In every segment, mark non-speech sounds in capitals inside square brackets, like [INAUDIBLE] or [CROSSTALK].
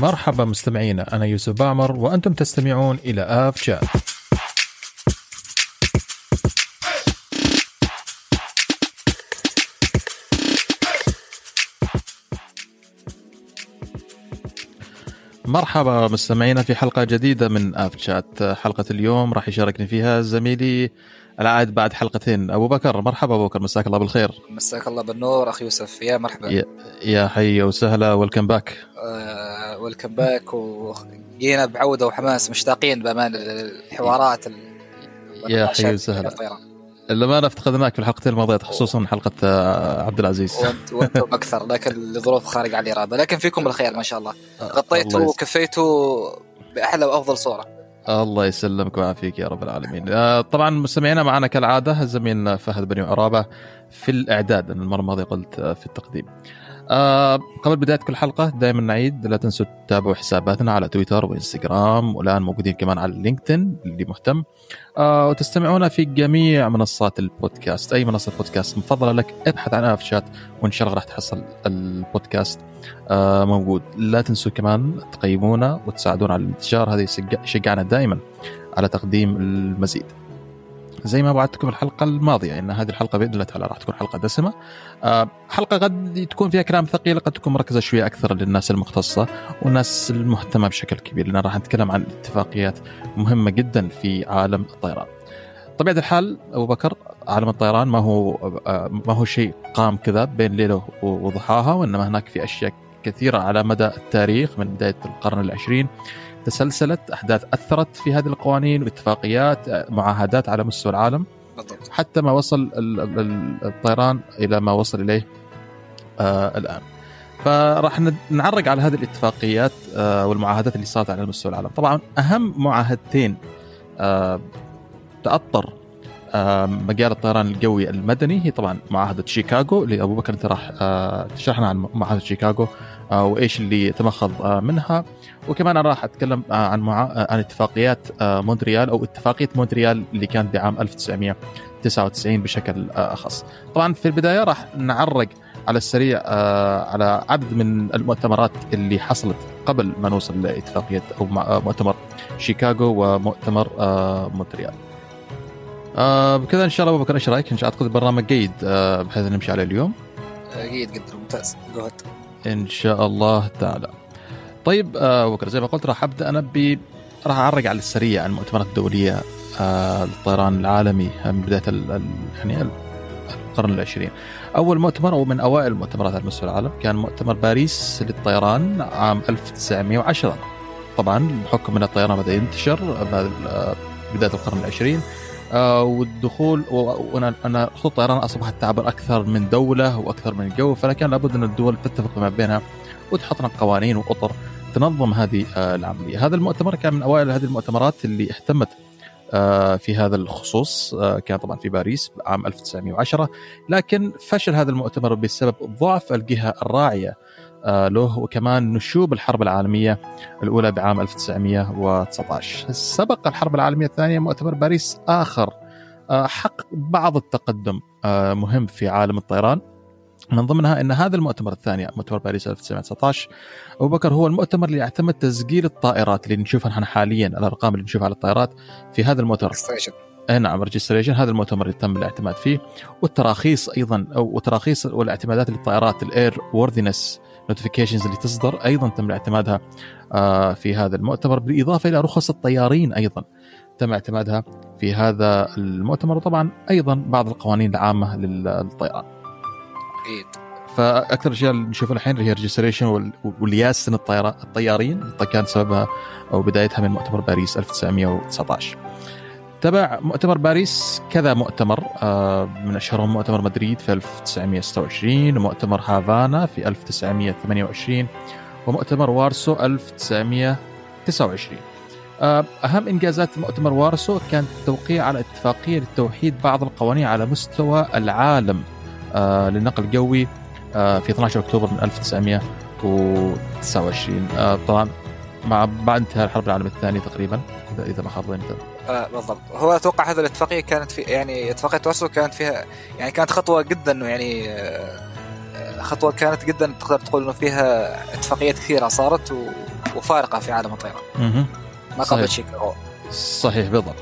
مرحبا مستمعينا أنا يوسف بعمر وأنتم تستمعون إلى آف شات مرحبا مستمعينا في حلقة جديدة من آف شات حلقة اليوم راح يشاركني فيها زميلي العائد بعد حلقتين. أبو بكر مرحبا أبو بكر مساك الله بالخير. مساك الله بالنور أخي يوسف يا مرحبا. يا, يا حي وسهلا ويلكم باك آه ويلكم باك وجينا بعودة وحماس مشتاقين بأمان الحوارات يا حي وسهلا لما انا افتقدناك في الحلقتين الماضيات خصوصا حلقة آه، عبد العزيز. وانت وأنتم [LAUGHS] أكثر لكن لظروف خارجه عن الإرادة. لكن فيكم الخير ما شاء الله. آه، غطيتوا وكفيتوا بأحلى وأفضل صورة. الله يسلمك ويعافيك يا رب العالمين. آه، طبعا مستمعينا معنا كالعادة زميلنا فهد بن عرابة في الإعداد أنا المرة الماضية قلت في التقديم. آه قبل بداية كل حلقة دائما نعيد لا تنسوا تتابعوا حساباتنا على تويتر وإنستغرام والآن موجودين كمان على لينكدين اللي مهتم. آه وتستمعونا في جميع منصات البودكاست. أي منصة بودكاست مفضلة لك ابحث عن آف شات وإن شاء الله راح تحصل البودكاست. آه موجود. لا تنسوا كمان تقيمونا وتساعدونا على الانتشار. هذا يشجعنا دائما على تقديم المزيد. زي ما وعدتكم الحلقة الماضية إن هذه الحلقة بإذن الله تعالى راح تكون حلقة دسمة. آه، حلقة قد تكون فيها كلام ثقيل قد تكون مركزة شوية أكثر للناس المختصة والناس المهتمة بشكل كبير لأن راح نتكلم عن اتفاقيات مهمة جدا في عالم الطيران. طبيعة الحال أبو بكر عالم الطيران ما هو آه، ما هو شيء قام كذا بين ليلة وضحاها وإنما هناك في أشياء كثيرة على مدى التاريخ من بداية القرن العشرين تسلسلت أحداث أثرت في هذه القوانين واتفاقيات معاهدات على مستوى العالم. بالضبط. حتى ما وصل الطيران إلى ما وصل إليه آه الآن. فراح نعرق على هذه الاتفاقيات آه والمعاهدات اللي صارت على مستوى العالم. طبعا أهم معاهدتين آه تأطر مجال الطيران الجوي المدني هي طبعا معاهدة شيكاغو اللي أبو بكر أنت راح آه تشرحنا عن معاهدة شيكاغو آه وإيش اللي تمخض آه منها وكمان أنا راح أتكلم عن عن اتفاقيات مونتريال أو اتفاقية مونتريال اللي كانت بعام 1999 بشكل أخص. طبعا في البداية راح نعرج على السريع على عدد من المؤتمرات اللي حصلت قبل ما نوصل لاتفاقية أو مؤتمر شيكاغو ومؤتمر مونتريال. بكذا إن شاء الله أبو بكر إيش رأيك؟ إن شاء الله أعتقد البرنامج جيد بحيث نمشي عليه اليوم. جيد جدا ممتاز إن شاء الله تعالى. طيب آه وكر زي ما قلت راح أبدأ أنا ب راح أعرق على السريع عن المؤتمرات الدولية آه للطيران العالمي من بداية ال... يعني القرن العشرين أول مؤتمر أو من أوائل المؤتمرات على مستوى العالم كان مؤتمر باريس للطيران عام 1910 طبعا بحكم إن الطيران بدأ ينتشر آه، بداية القرن العشرين آه والدخول وأنا أنا خطوط الطيران أصبحت تعبر أكثر من دولة وأكثر من جو فكان لابد أن الدول تتفق ما بينها وتحط لنا قوانين وأطر تنظم هذه آه، العملية، هذا المؤتمر كان من أوائل هذه المؤتمرات اللي اهتمت آه، في هذا الخصوص كان طبعا في باريس عام 1910 لكن فشل هذا المؤتمر بسبب ضعف الجهة الراعية له وكمان نشوب الحرب العالمية الأولى بعام 1919 سبق الحرب العالمية الثانية مؤتمر باريس آخر. حقق بعض التقدم مهم في عالم الطيران. من ضمنها إن هذا المؤتمر الثاني مؤتمر باريس 1919 ابو بكر هو المؤتمر اللي يعتمد تسجيل الطائرات اللي نشوفها نحن حاليا الأرقام اللي نشوفها على الطائرات في هذا المؤتمر. اي نعم registration هذا المؤتمر اللي تم الاعتماد فيه. والتراخيص أيضا أو وتراخيص والإعتمادات للطائرات ال airworthiness notifications اللي تصدر أيضا تم اعتمادها آه، في هذا المؤتمر بالإضافة إلى رخص الطيارين أيضا تم اعتمادها في هذا المؤتمر وطبعا أيضا بعض القوانين العامة للطيران. أكيد فأكثر الاشياء اللي نشوفها الحين اللي هي registration و license الطيارين كان سببها أو بدايتها من مؤتمر باريس 1919 تبع مؤتمر باريس كذا مؤتمر آه، من أشهرهم مؤتمر مدريد في 1926 ومؤتمر هافانا في 1928 ومؤتمر وارسو 1929 آه، أهم إنجازات مؤتمر وارسو كان التوقيع على اتفاقية لتوحيد بعض القوانين على مستوى العالم آه، للنقل الجوي في 12 أكتوبر من 1929 آه، طبعا مع بعد انتهاء الحرب العالمية الثانية تقريبا إذا ما خاب ظني. آه بالضبط. هو أتوقع هذه الاتفاقية كانت في يعني اتفاقية وارسو كانت فيها يعني كانت خطوة جدا يعني خطوة كانت جدا تقدر تقول إنه فيها اتفاقيات كثيرة صارت وفارقة في عالم الطيران. ما قبل شيكاغو صحيح بالضبط.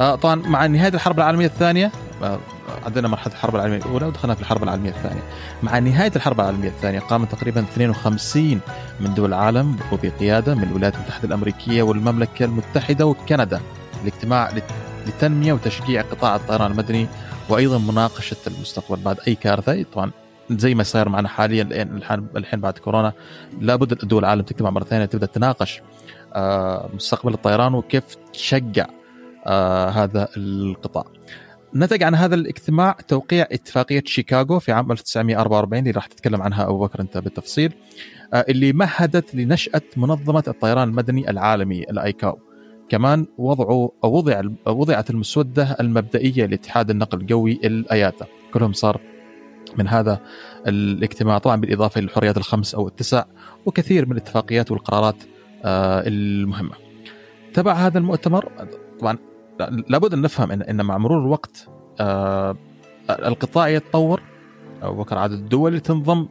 آه طبعا مع نهاية الحرب العالمية الثانية آه عندنا مرحلة الحرب العالمية الأولى ودخلنا في الحرب العالمية الثانية. مع نهاية الحرب العالمية الثانية قامت تقريبا 52 من دول العالم وبقياده من الولايات المتحدة الأمريكية والمملكة المتحدة وكندا. الاجتماع لتنمية وتشجيع قطاع الطيران المدني وأيضا مناقشة المستقبل بعد أي كارثة طبعا زي ما صاير معنا حاليا الحين بعد كورونا لابد دول العالم تجتمع مرة ثانية تبدأ تناقش آه، مستقبل الطيران وكيف تشجع آه، هذا القطاع. نتج عن هذا الاجتماع توقيع اتفاقية شيكاغو في عام 1944 اللي راح تتكلم عنها أبو بكر أنت بالتفصيل آه، اللي مهدت لنشأة منظمة الطيران المدني العالمي الايكاو. كمان وضعوا أو وضع وضعت المسودة المبدئية لاتحاد النقل الجوي الأياتا. كلهم صار من هذا الاجتماع. طبعا بالإضافة للحريات الخمس أو التسع وكثير من الاتفاقيات والقرارات آه، المهمة. تبع هذا المؤتمر طبعا لابد أن نفهم ان مع مرور الوقت آه، القطاع يتطور. وكان عدد الدول اللي تنضم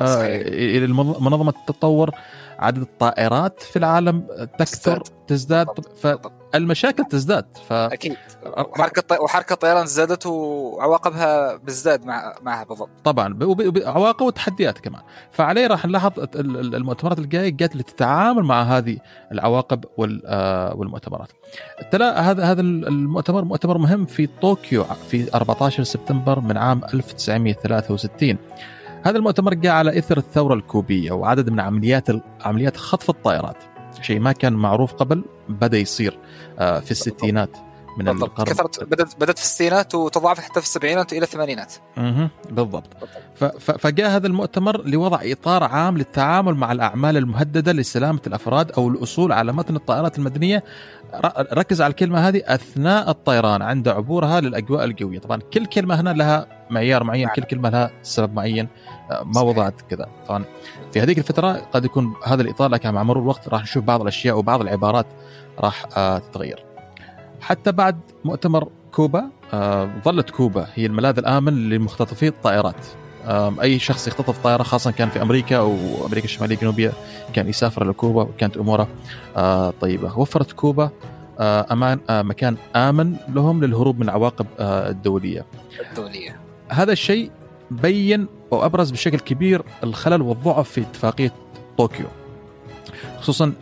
إلى منظمة التطور عدد الطائرات في العالم تكثر تزداد فالمشاكل تزداد ف أكيد. وحركة وحركة الطيران زادت وعواقبها بتزداد مع معها بالضبط. طبعا عواقب وتحديات كمان. فعليه راح نلاحظ المؤتمرات الجاية جات لتتعامل مع هذه العواقب آه، والمؤتمرات. تلا هذا هذا المؤتمر مؤتمر مهم في طوكيو في 14 سبتمبر من عام 1963 هذا المؤتمر جاء على إثر الثورة الكوبية وعدد من عمليات عمليات خطف الطائرات. شيء ما كان معروف قبل بدأ يصير آه، في الستينات. من بالضبط. القرن. كثرت بدات بدأت في الستينات وتضاعفت حتى في السبعينات وإلى الثمانينات. أها بالضبط. فجاء هذا المؤتمر لوضع إطار عام للتعامل مع الأعمال المهددة لسلامة الأفراد أو الأصول على متن الطائرات المدنية. ركز على الكلمة هذه أثناء الطيران عند عبورها للأجواء الجوية. طبعا كل كلمة هنا لها معيار معين كل كلمة لها سبب معين آه، ما وضعت كذا. طبعا في هذيك الفترة قد يكون هذا الإطار لكن مع مرور الوقت راح نشوف بعض الأشياء وبعض العبارات راح آه، تتغير. حتى بعد مؤتمر كوبا آه، ظلت كوبا هي الملاذ الآمن لمختطفي الطائرات. أي شخص يختطف طائرة خاصة كان في أمريكا أو أمريكا الشمالية الجنوبية كان يسافر لكوبا وكانت أموره طيبة. وفرت كوبا أمان مكان آمن لهم للهروب من العواقب الدولية. الدولية. هذا الشيء بين وابرز بشكل كبير الخلل والضعف في اتفاقية طوكيو. خصوصا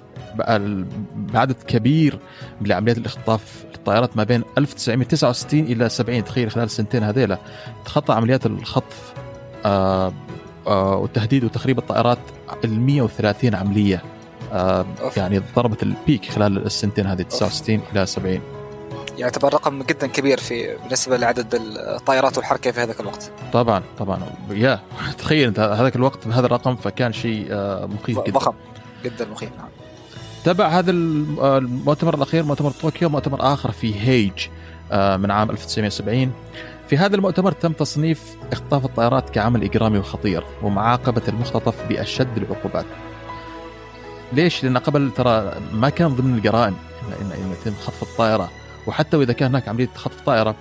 بعدد كبير من عمليات الاختطاف للطائرات ما بين 1969 إلى 70 تخيل خلال السنتين هذيلا. تخطى عمليات الخطف آه آه وتهديد وتخريب الطائرات ال 130 عملية. آه يعني ضربت البيك خلال السنتين هذه 69 إلى 70 يعتبر رقم جدا كبير في بالنسبة لعدد الطائرات والحركة في هذاك الوقت. طبعا طبعا. يا تخيل انت هذاك الوقت بهذا الرقم فكان شيء مخيف جدا. ضخم جدا مخيف نعم. تبع هذا آه، المؤتمر الأخير مؤتمر طوكيو مؤتمر آخر في هيج آه، من عام 1970 في هذا المؤتمر تم تصنيف اختطاف الطائرات كعمل إجرامي وخطير ومعاقبة المختطف بأشد العقوبات. ليش؟ لأن قبل ترى ما كان ضمن الجرائم إن يتم خطف الطائرة وحتى وإذا كان هناك عملية خطف طائرة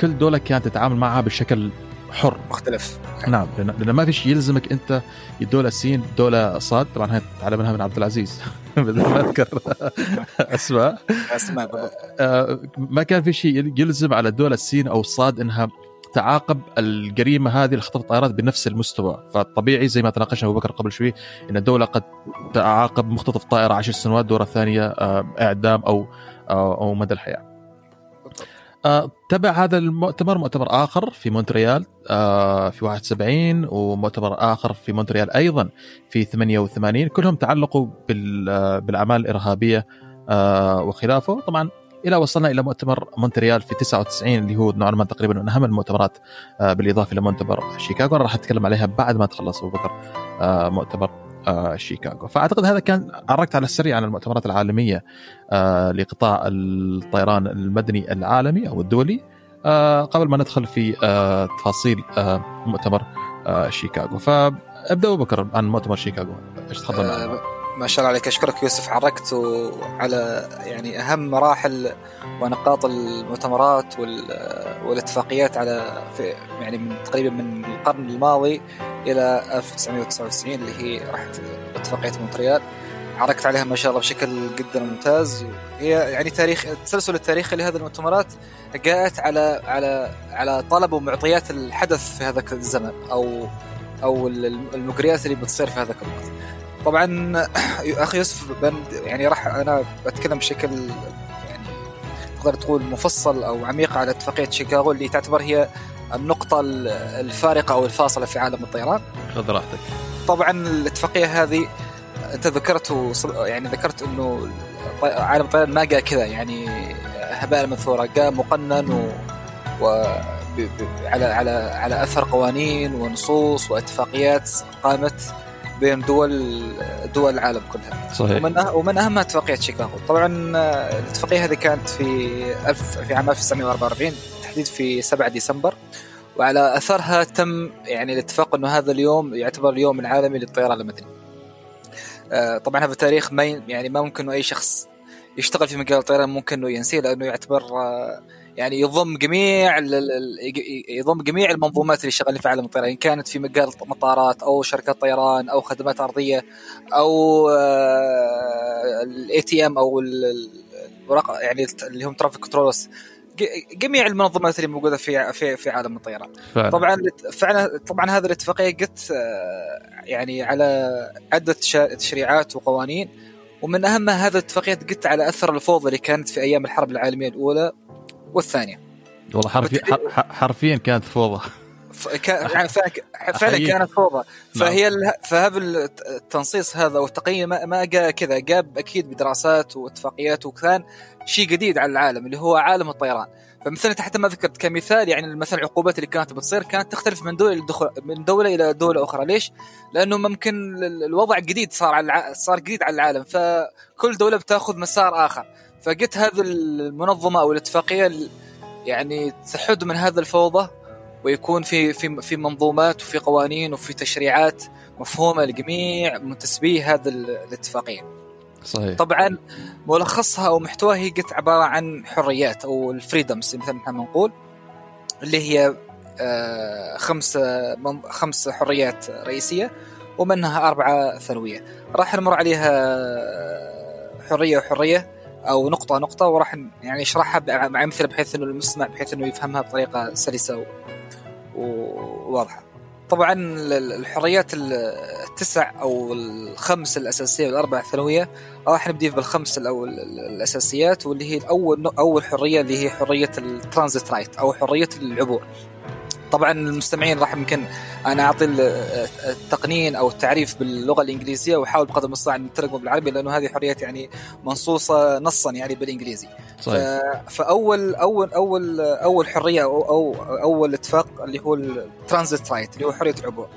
كل دولة كانت تتعامل معها بشكل حر. مختلف. نعم لأن ما في شيء يلزمك أنت الدولة سين دوله صاد. طبعا هاي تعلمناها من عبد العزيز. [LAUGHS] بدل ما أذكر. [LAUGHS] أسماء. أسماء آه، ما كان في شيء يلزم على الدولة السين أو الصاد إنها تعاقب الجريمة هذه لخطف الطائرات بنفس المستوى. فطبيعي زي ما تناقشنا أبو بكر قبل شوي إن الدولة قد تعاقب مختطف طائرة 10 سنوات دورة ثانية آه، إعدام أو أو مدى الحياة. آه، تبع هذا المؤتمر مؤتمر آخر في مونتريال آه، في 71 ومؤتمر آخر في مونتريال أيضا في 88 كلهم تعلقوا آه، بالأعمال الارهابيه وخلافه. طبعا إلى وصلنا إلى مؤتمر مونتريال في 99 اللي هو نوعا ما تقريبا من أهم المؤتمرات بالإضافة إلى مؤتمر شيكاغو. أنا راح أتكلم عليها بعد ما تخلص أبو بكر مؤتمر شيكاغو. فأعتقد هذا كان عرقت على السريع عن المؤتمرات العالمية آه، لقطاع الطيران المدني العالمي أو الدولي آه، قبل ما ندخل في تفاصيل مؤتمر شيكاغو. فأبدأ بكر عن مؤتمر شيكاغو. إيش تفضل معنا؟ ما شاء الله عليك. أشكرك يوسف. عرقت على يعني أهم مراحل ونقاط المؤتمرات والاتفاقيات على في يعني من تقريبا من القرن الماضي إلى 1999 اللي هي راحت اتفاقية مونتريال. عركت عليها ما شاء الله بشكل جدا ممتاز. هي يعني تاريخ التسلسل التاريخي لهذه المؤتمرات جاءت على على على طلب ومعطيات الحدث في هذاك الزمن أو أو المجريات اللي بتصير في هذاك الوقت. طبعا [CLEARS THROAT] أخي يوسف يعني راح أنا بتكلم بشكل يعني تقدر تقول مفصل أو عميق على اتفاقية شيكاغو اللي تعتبر هي النقطة الفارقة أو الفاصلة في عالم الطيران. خذ راحتك. طبعا الاتفاقية هذه أنت ذكرت يعني ذكرت إنه عالم الطيران ما جاء كذا يعني هباء منثورا جاء مقنن و, و... ب... ب... على على على أثر قوانين ونصوص واتفاقيات قامت بين دول دول العالم كلها. صحيح. ومن أه... ومن اهمها اتفاقية شيكاغو. طبعا الاتفاقية هذه كانت في ألف في عام 1944 تحديد في 7 ديسمبر. وعلى أثرها تم يعني الاتفاق إنه هذا اليوم يعتبر اليوم العالمي للطيران المدني. آه طبعا هذا التاريخ ما يعني ما ممكن أي شخص يشتغل في مجال الطيران ممكن إنه ينسيه لأنه يعتبر آه يعني يضم جميع يضم جميع المنظومات اللي شغالين في عالم الطيران. إن كانت في مجال مطارات أو شركات طيران أو خدمات أرضية أو ال ATM أو يعني اللي هم traffic controllers جميع المنظمات اللي موجودة في في في عالم الطيران. فعلا. طبعا فعلا طبعا هذه الاتفاقية قامت يعني على عدة تشريعات وقوانين. ومن اهمها هذه الاتفاقيه قد على أثر الفوضى اللي كانت في أيام الحرب العالمية الأولى والثانية. والله حرفيا حرفيا كانت فوضى. يعني فعلا كانت فوضى. فهي نعم. فهذا التنصيص هذا والتقييم ما جاء كذا. جاء أكيد بدراسات واتفاقيات وكان شيء جديد على العالم اللي هو عالم الطيران. فمثلا حتى ما ذكرت كمثال يعني مثلا العقوبات اللي كانت بتصير كانت تختلف من دوله لدخول من دولة إلى دولة أخرى. ليش؟ لأنه ممكن الوضع جديد صار على صار جديد على العالم. فكل دولة بتأخذ مسار آخر. فقلت هذه المنظمة أو الاتفاقية يعني تحد من هذا الفوضى ويكون في في في منظومات وفي قوانين وفي تشريعات مفهومة لجميع منتسبي هذا الاتفاقية. صحيح. طبعا ملخصها أو محتواها هي قلت عبارة عن حريات أو الفريدمز مثل ما نقول اللي هي آه، خمس خمس حريات رئيسية ومنها أربعة ثانوية. راح نمر عليها حرية وحرية أو نقطة نقطة وراح يعني أشرحها مع أمثلة بحيث إنه المستمع بحيث إنه يفهمها بطريقة سلسة وواضحة. طبعا الحريات التسع أو الخمس الأساسية والأربع الثانوية راح نبدي بالخمس الأول الأساسيات واللي هي الأول أول حرية اللي هي حرية الترانزيت رايت أو حرية العبور. طبعا المستمعين راح يمكن أنا أعطي التقنين أو التعريف باللغة الإنجليزية وأحاول بقدر المستطاع أن نترجمه بالعربي لأنه هذه حريات يعني منصوصة نصا يعني بالإنجليزي. صحيح. فاول اول اول أول حرية أو أو أول اتفاق اللي هو الترانزيت رايت اللي هو حرية العبور.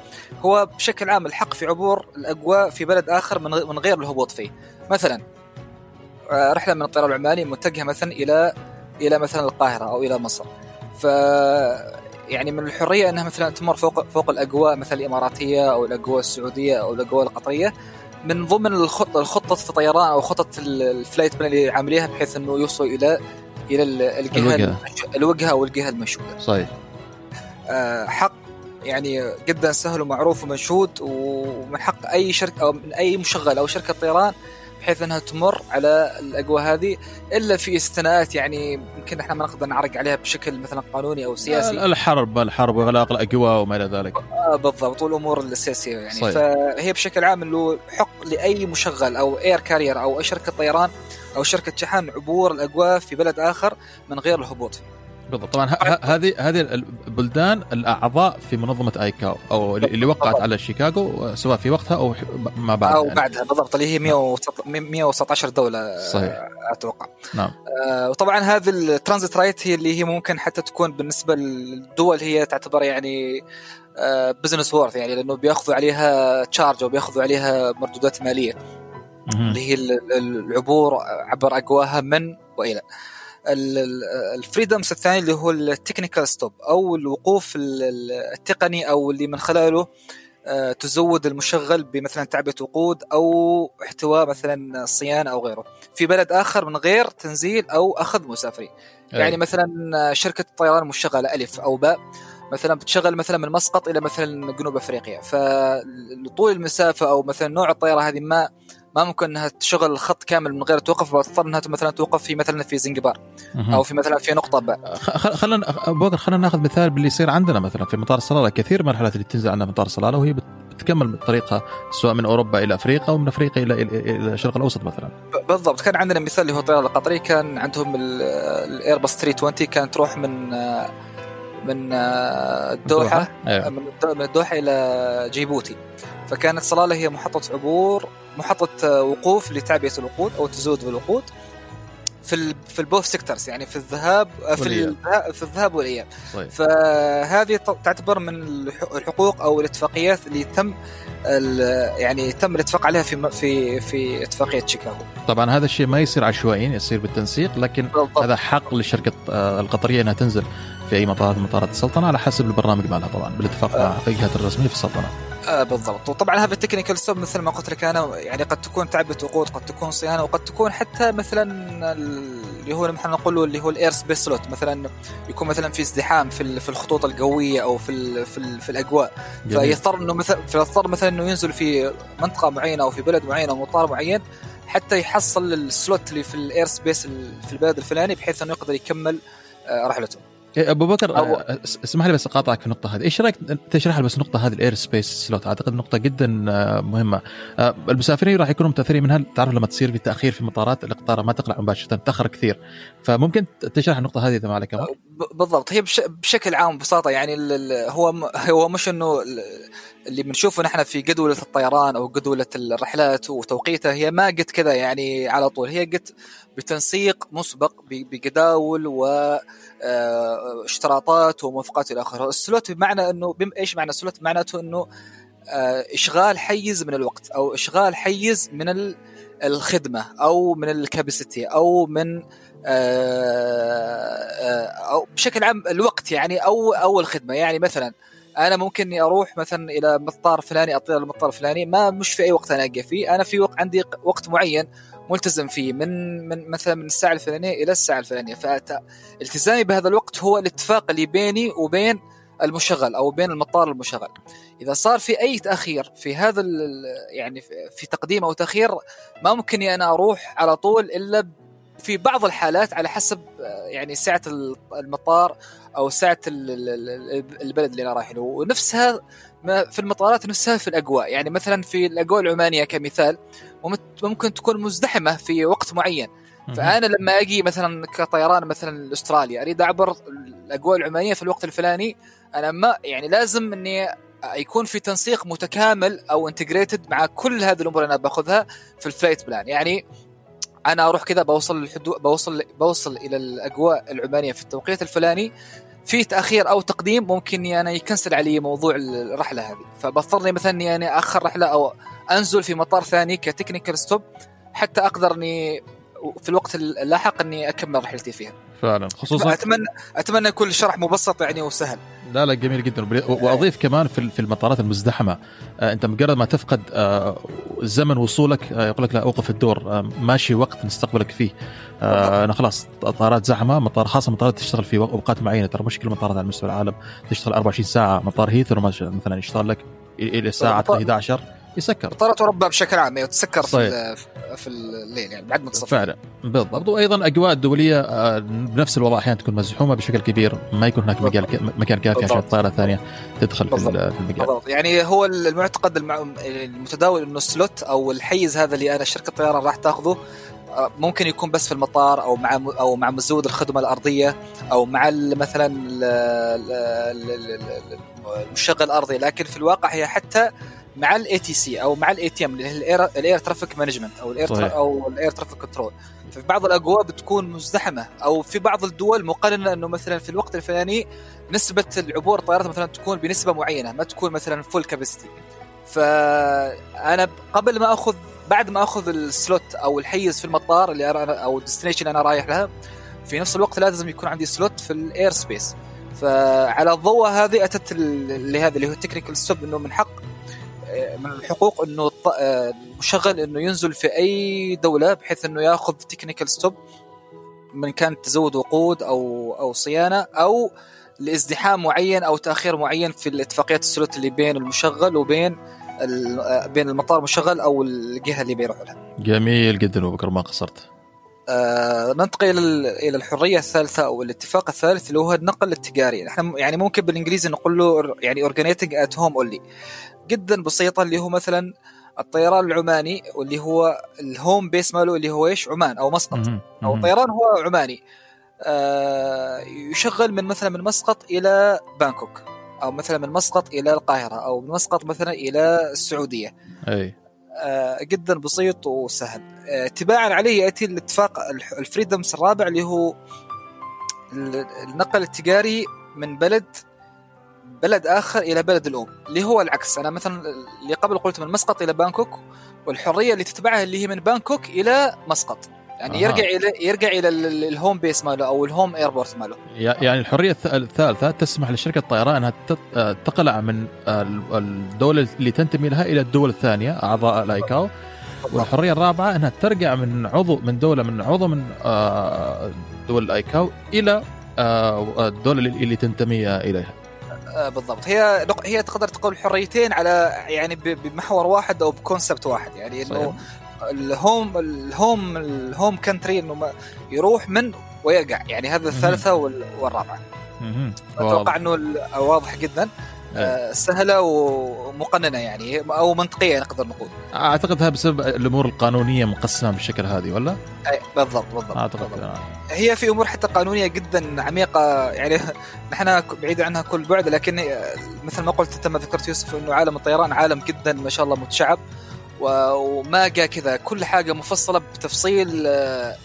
هو بشكل عام الحق في عبور الأجواء في بلد آخر من من غير الهبوط فيه. مثلا آه، رحلة من الطيران العماني متجهة مثلا إلى إلى مثلا القاهرة أو إلى مصر. ف يعني من الحرية إنها مثلا تمر فوق فوق الاجواء مثلا الإماراتية أو الاجواء السعودية أو الاجواء القطرية من ضمن الخطة الخطه الطيران أو خطة ال flight plan اللي عامليها بحيث إنه يوصل إلى إلى الجهة الوجهة, الوجهة أو الجهة المشهودة. صحيح. آه حق يعني جدا سهل ومعروف ومنشود ومن حق أي شركة أو من أي مشغل أو شركة طيران بحيث إنها تمر على الاجواء هذه إلا في استثناءات يعني يمكن إحنا ما نقدر نعرج عليها بشكل مثلا قانوني أو سياسي. الحرب الحرب واغلاق الاجواء وما إلى ذلك. آه بالضبط والأمور السياسية يعني. صحيح. فهي بشكل عام له حق لأي مشغل أو air carrier أو أي شركة طيران أو شركة شحن عبور الاجواء في بلد آخر من غير الهبوط فيه. بالضبط. طبعا هذه هذه البلدان الأعضاء في منظمة آيكاو أو اللي وقعت على شيكاغو سواء في وقتها أو ما بعد أو يعني. بعدها بالضبط اللي هي 119 دولة صحيح. أتوقع. نعم. آه وطبعا هذه ال transit right هي اللي هي ممكن حتى تكون بالنسبة للدول هي تعتبر يعني business آه worth يعني لأنه بيأخذوا عليها charge أو بيأخذوا عليها مردودات مالية. اللي هي العبور عبر أجواءها من وإلى. ال freedoms الثاني اللي هو ال technical stop أو الوقوف التقني أو اللي من خلاله آه، تزود المشغل بمثلا تعبئة وقود أو احتواء مثلا صيانه أو غيره. في بلد آخر من غير تنزيل أو أخذ مسافرين يعني مثلا شركة الطيران مشغلة ألف أو باء مثلا بتشغل مثلا من مسقط إلى مثلا جنوب أفريقيا. فطول المسافة أو مثلا نوع الطيارة هذه ما ما ممكن إنها تشغل الخط كامل من غير توقف بتضطر إنها مثلا توقف في مثلا في زنجبار أو في مثلا في نقطة ب... خلينا بوكر خلينا ناخذ مثال باللي يصير عندنا مثلا في مطار الصلالة. كثير من الرحلات اللي تنزل عندنا مطار الصلالة وهي بتكمل بالطريقة سواء من أوروبا إلى أفريقيا أو من أفريقيا إلى إلى الشرق الأوسط مثلا. بالضبط. كان عندنا مثال اللي هو الطيران القطري كان عندهم ال Airbus 320 كانت تروح من من الدوحه أيوه. من الدوحة إلى جيبوتي. فكانت صلاله هي محطة عبور محطة وقوف لتعبئة الوقود أو تزود بالوقود في في ال both sectors يعني في الذهاب في الذهاب في الذهاب والإياب. طيب. فهذه تعتبر من الحقوق أو الاتفاقيات اللي تم يعني تم الاتفاق عليها في في في اتفاقية شيكاغو. طبعا هذا الشيء ما يصير عشوائيا يصير بالتنسيق لكن بالضبط. هذا حق للشركه آه، القطرية إنها تنزل في أي مطار من مطارات السلطنة على حسب البرنامج مالها طبعا بالاتفاق مع الجهات الرسمية في السلطنة. آه بالضبط. وطبعا هذا ال technical stop مثل ما قلت لك أنا يعني قد تكون تعبئه وقود قد تكون صيانة وقد تكون حتى مثلا اللي هو نحن نقول اللي هو ال air space slot. مثلا يكون مثلا في ازدحام في في الخطوط الجوية أو في في, في الأجواء. فيضطر إنه مثلا فيضطر مثلا إنه ينزل في منطقة معينة أو في بلد معين أو مطار معين حتى يحصل ال slot اللي في ال air space في البلد الفلاني بحيث إنه يقدر يكمل آه، رحلته. إيه، أبو بكر أو... آه، اسمح لي بس أقاطعك في النقطة هذه، إيش رأيك تشرح بس النقطه هذه ال air space slot؟ أعتقد نقطة جدا آه، مهمة. المسافرين راح يكونوا متأثرين منها. تعرف لما تصير في تأخير في مطارات القطار ما تقلع مباشرة تأخر كثير. فممكن تشرح النقطة هذه إذا ما عليك بالضبط. هي بشكل عام ببساطة يعني هو هو مش إنه اللي بنشوفه نحن في جدولة الطيران أو جدولة الرحلات وتوقيتها هي ما قد كذا يعني على طول. هي قد بتنسيق مسبق بجداول واشتراطات آه، وموافقات إلى آخره. السلوت بمعنى أنه إيش معنى السلوت؟ معناته أنه آه، إشغال حيز من الوقت أو إشغال حيز من الخدمة أو من الكاباسيتي أو من آه، أو بشكل عام الوقت يعني أو أو الخدمة. يعني مثلا أنا ممكن إني أروح مثلا إلى مطار فلاني أطير المطار الفلاني ما مش في أي وقت أنا اقف فيه. أنا في وقت عندي وقت معين ملتزم فيه من من مثلا من الساعة الفلانيه إلى الساعة الفلانيه فالتزامي بهذا الوقت هو الاتفاق اللي بيني وبين المشغل أو بين المطار المشغل. إذا صار في أي تأخير في هذا يعني في تقديم أو تأخير ما ممكن أنا أروح على طول إلا في بعض الحالات على حسب يعني سعه المطار أو سعه البلد اللي أنا رايح له. ونفسها في المطارات نفسها في الأجواء. يعني مثلا في الأجواء العمانية كمثال ممكن تكون مزدحمة في وقت معين. فأنا لما أجي مثلا كطيران مثلا لأستراليا أريد أعبر الأجواء العمانية في الوقت الفلاني أنا ما يعني لازم إني يكون في تنسيق متكامل أو integrated مع كل هذه الأمور اللي أنا باخذها في ال flight plan يعني أنا أروح كذا بوصل الحدود بوصل بوصل إلى الأجواء العمانية في التوقيت الفلاني في تأخير أو تقديم ممكن أنا يكنسل علي موضوع الرحلة هذه. فبضطر مثلا إني أنا آخر رحلة أو أنزل في مطار ثاني ك technical stop حتى أقدر إني في الوقت اللاحق إني أكمل رحلتي فيها. فعلا. خصوصا اتمنى أتمنى يكون الشرح مبسط يعني وسهل. لا لا جميل جدا. وأضيف كمان في في المطارات المزدحمة. آه أنت مجرد ما تفقد آه زمن وصولك آه يقول لك لا أوقف الدور. ماشي وقت نستقبلك فيه. أنا خلاص طائرات زحمة مطار خاصة مطارات تشتغل في أوقات معينة. ترى مش كل المطارات على مستوى العالم. تشتغل 24 ساعة مطار هيثرو مثلا يشتغل لك إلى الساعة 11 يسكر. مطارات أوروبا بشكل عام يعني تسكر في في الليل يعني بعد منتصف فعلا. بالضبط. وأيضا أجواء الدولية آه، بنفس الوضع أحيانا تكون مزحومة بشكل كبير ما يكون هناك مجال مكان كافي عشان الطائرة الثانية تدخل في المجال. بالضبط. يعني هو المعتقد المتداول إنه السلوت أو الحيز هذا اللي أنا شركة الطيران راح تاخذه آه، ممكن يكون بس في المطار أو مع أو مع مزود الخدمة الأرضية أو مع مثلا المشغل الأرضي. لكن في الواقع هي حتى مع ال ATC أو مع ال ATM اللي هي ال air traffic management أو ال air. أو ال air traffic control في بعض الأجواء بتكون مزدحمة أو في بعض الدول مقننه إنه مثلا في الوقت الفلاني نسبة العبور الطائرات مثلا تكون بنسبة معينة ما تكون مثلا full capacity فأنا قبل ما اخذ بعد ما آخذ ال slot أو الحيز في المطار اللي أنا أو ال destination أنا رايح لها في نفس الوقت لازم يكون عندي slot في ال air space فعلى الضوء هذه أتت اللي هذا اللي هو ال technical stop إنه من حق من الحقوق إنه المشغل إنه ينزل في أي دولة بحيث إنه ياخذ technical stop من كان تزود وقود أو أو صيانة أو لإزدحام معين أو تأخير معين في الاتفاقيات ال slot اللي بين المشغل وبين ال- بين المطار المشغل أو الجهة اللي بيروح لها. جميل جدا أبو بكر ما قصرت آه ننتقل إلى ال- إلى الحرية الثالثة أو الاتفاق الثالث اللي هو النقل التجاري، إحنا يعني ممكن بالإنجليزي نقول له يعني originating at home only. جدا بسيطة اللي هو مثلا الطيران العماني واللي هو ال home base ماله اللي هو إيش؟ عمان أو مسقط. أو. الطيران هو عماني آه، يشغل من مثلا من مسقط إلى بانكوك أو مثلا من مسقط إلى القاهرة أو من مسقط مثلا إلى السعودية أي آه، جدا بسيط وسهل آه، تباعا عليه يأتي الاتفاق ال freedoms الرابع اللي هو ال- النقل التجاري من بلد بلد آخر إلى بلد الأم اللي هو العكس. أنا مثلا اللي قبل قلت من مسقط إلى بانكوك والحرية اللي تتبعها اللي هي من بانكوك إلى مسقط. يعني أها. يرجع إلى يرجع إلى ال- ال- ال home base ماله أو ال home airport ماله. يعني الحرية الث- الثالثة تسمح لشركة الطيران أنها آه، تقلع من ال- الدولة اللي تنتمي لها إلى الدول الثانية أعضاء الأيكاو. والحرية الرابعة أنها ترجع من عضو من دولة من عضو من آه، دول الأيكاو إلى آه، الدولة اللي تنتمي إليها. آه، بالضبط هي هي تقدر تقول حريتين على يعني ب- بمحور واحد أو بكونسبت واحد يعني إنه. الهوم الهوم الهوم كنتري إنه يروح من ويرجع يعني هذا الثالثة وال- والرابعة. أتوقع. إنه واضح جدا. آه، سهلة ومقننة يعني أو منطقية نقدر نقول اعتقد هذا بسبب الأمور القانونية مقسمة بالشكل هذه ولا؟ أي بالضبط بالضبط, أعتقد بالضبط. آه. هي في أمور حتى قانونية جدا عميقة يعني [LAUGHS] نحن بعيد عنها كل بعد لكن مثل ما قلت أنت ما ذكرت يوسف إنه عالم الطيران عالم جدا ما شاء الله متشعب وما جاء كذا كل حاجة مفصلة بتفصيل آه،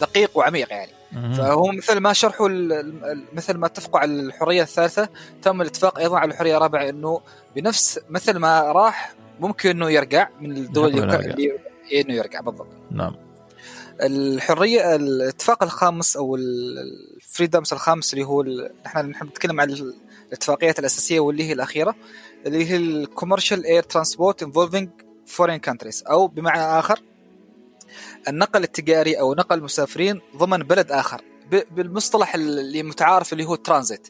دقيق وعميق يعني. فهو مثل ما شرحوا مثل ما اتفقوا على الحرية الثالثة تم الاتفاق أيضا على الحرية الرابعة إنه بنفس مثل ما راح ممكن إنه يرجع من الدول اللي, إنه يرجع بالضبط. نعم. الحرية الاتفاق الخامس أو ال freedoms الخامس اللي هو نحن نتكلم عن ال- الاتفاقيات الأساسية واللي هي الأخيرة اللي هي ال commercial air transport involving foreign countries أو بمعنى آخر النقل التجاري أو نقل المسافرين ضمن بلد آخر بالمصطلح اللي متعارف اللي هو الترانزيت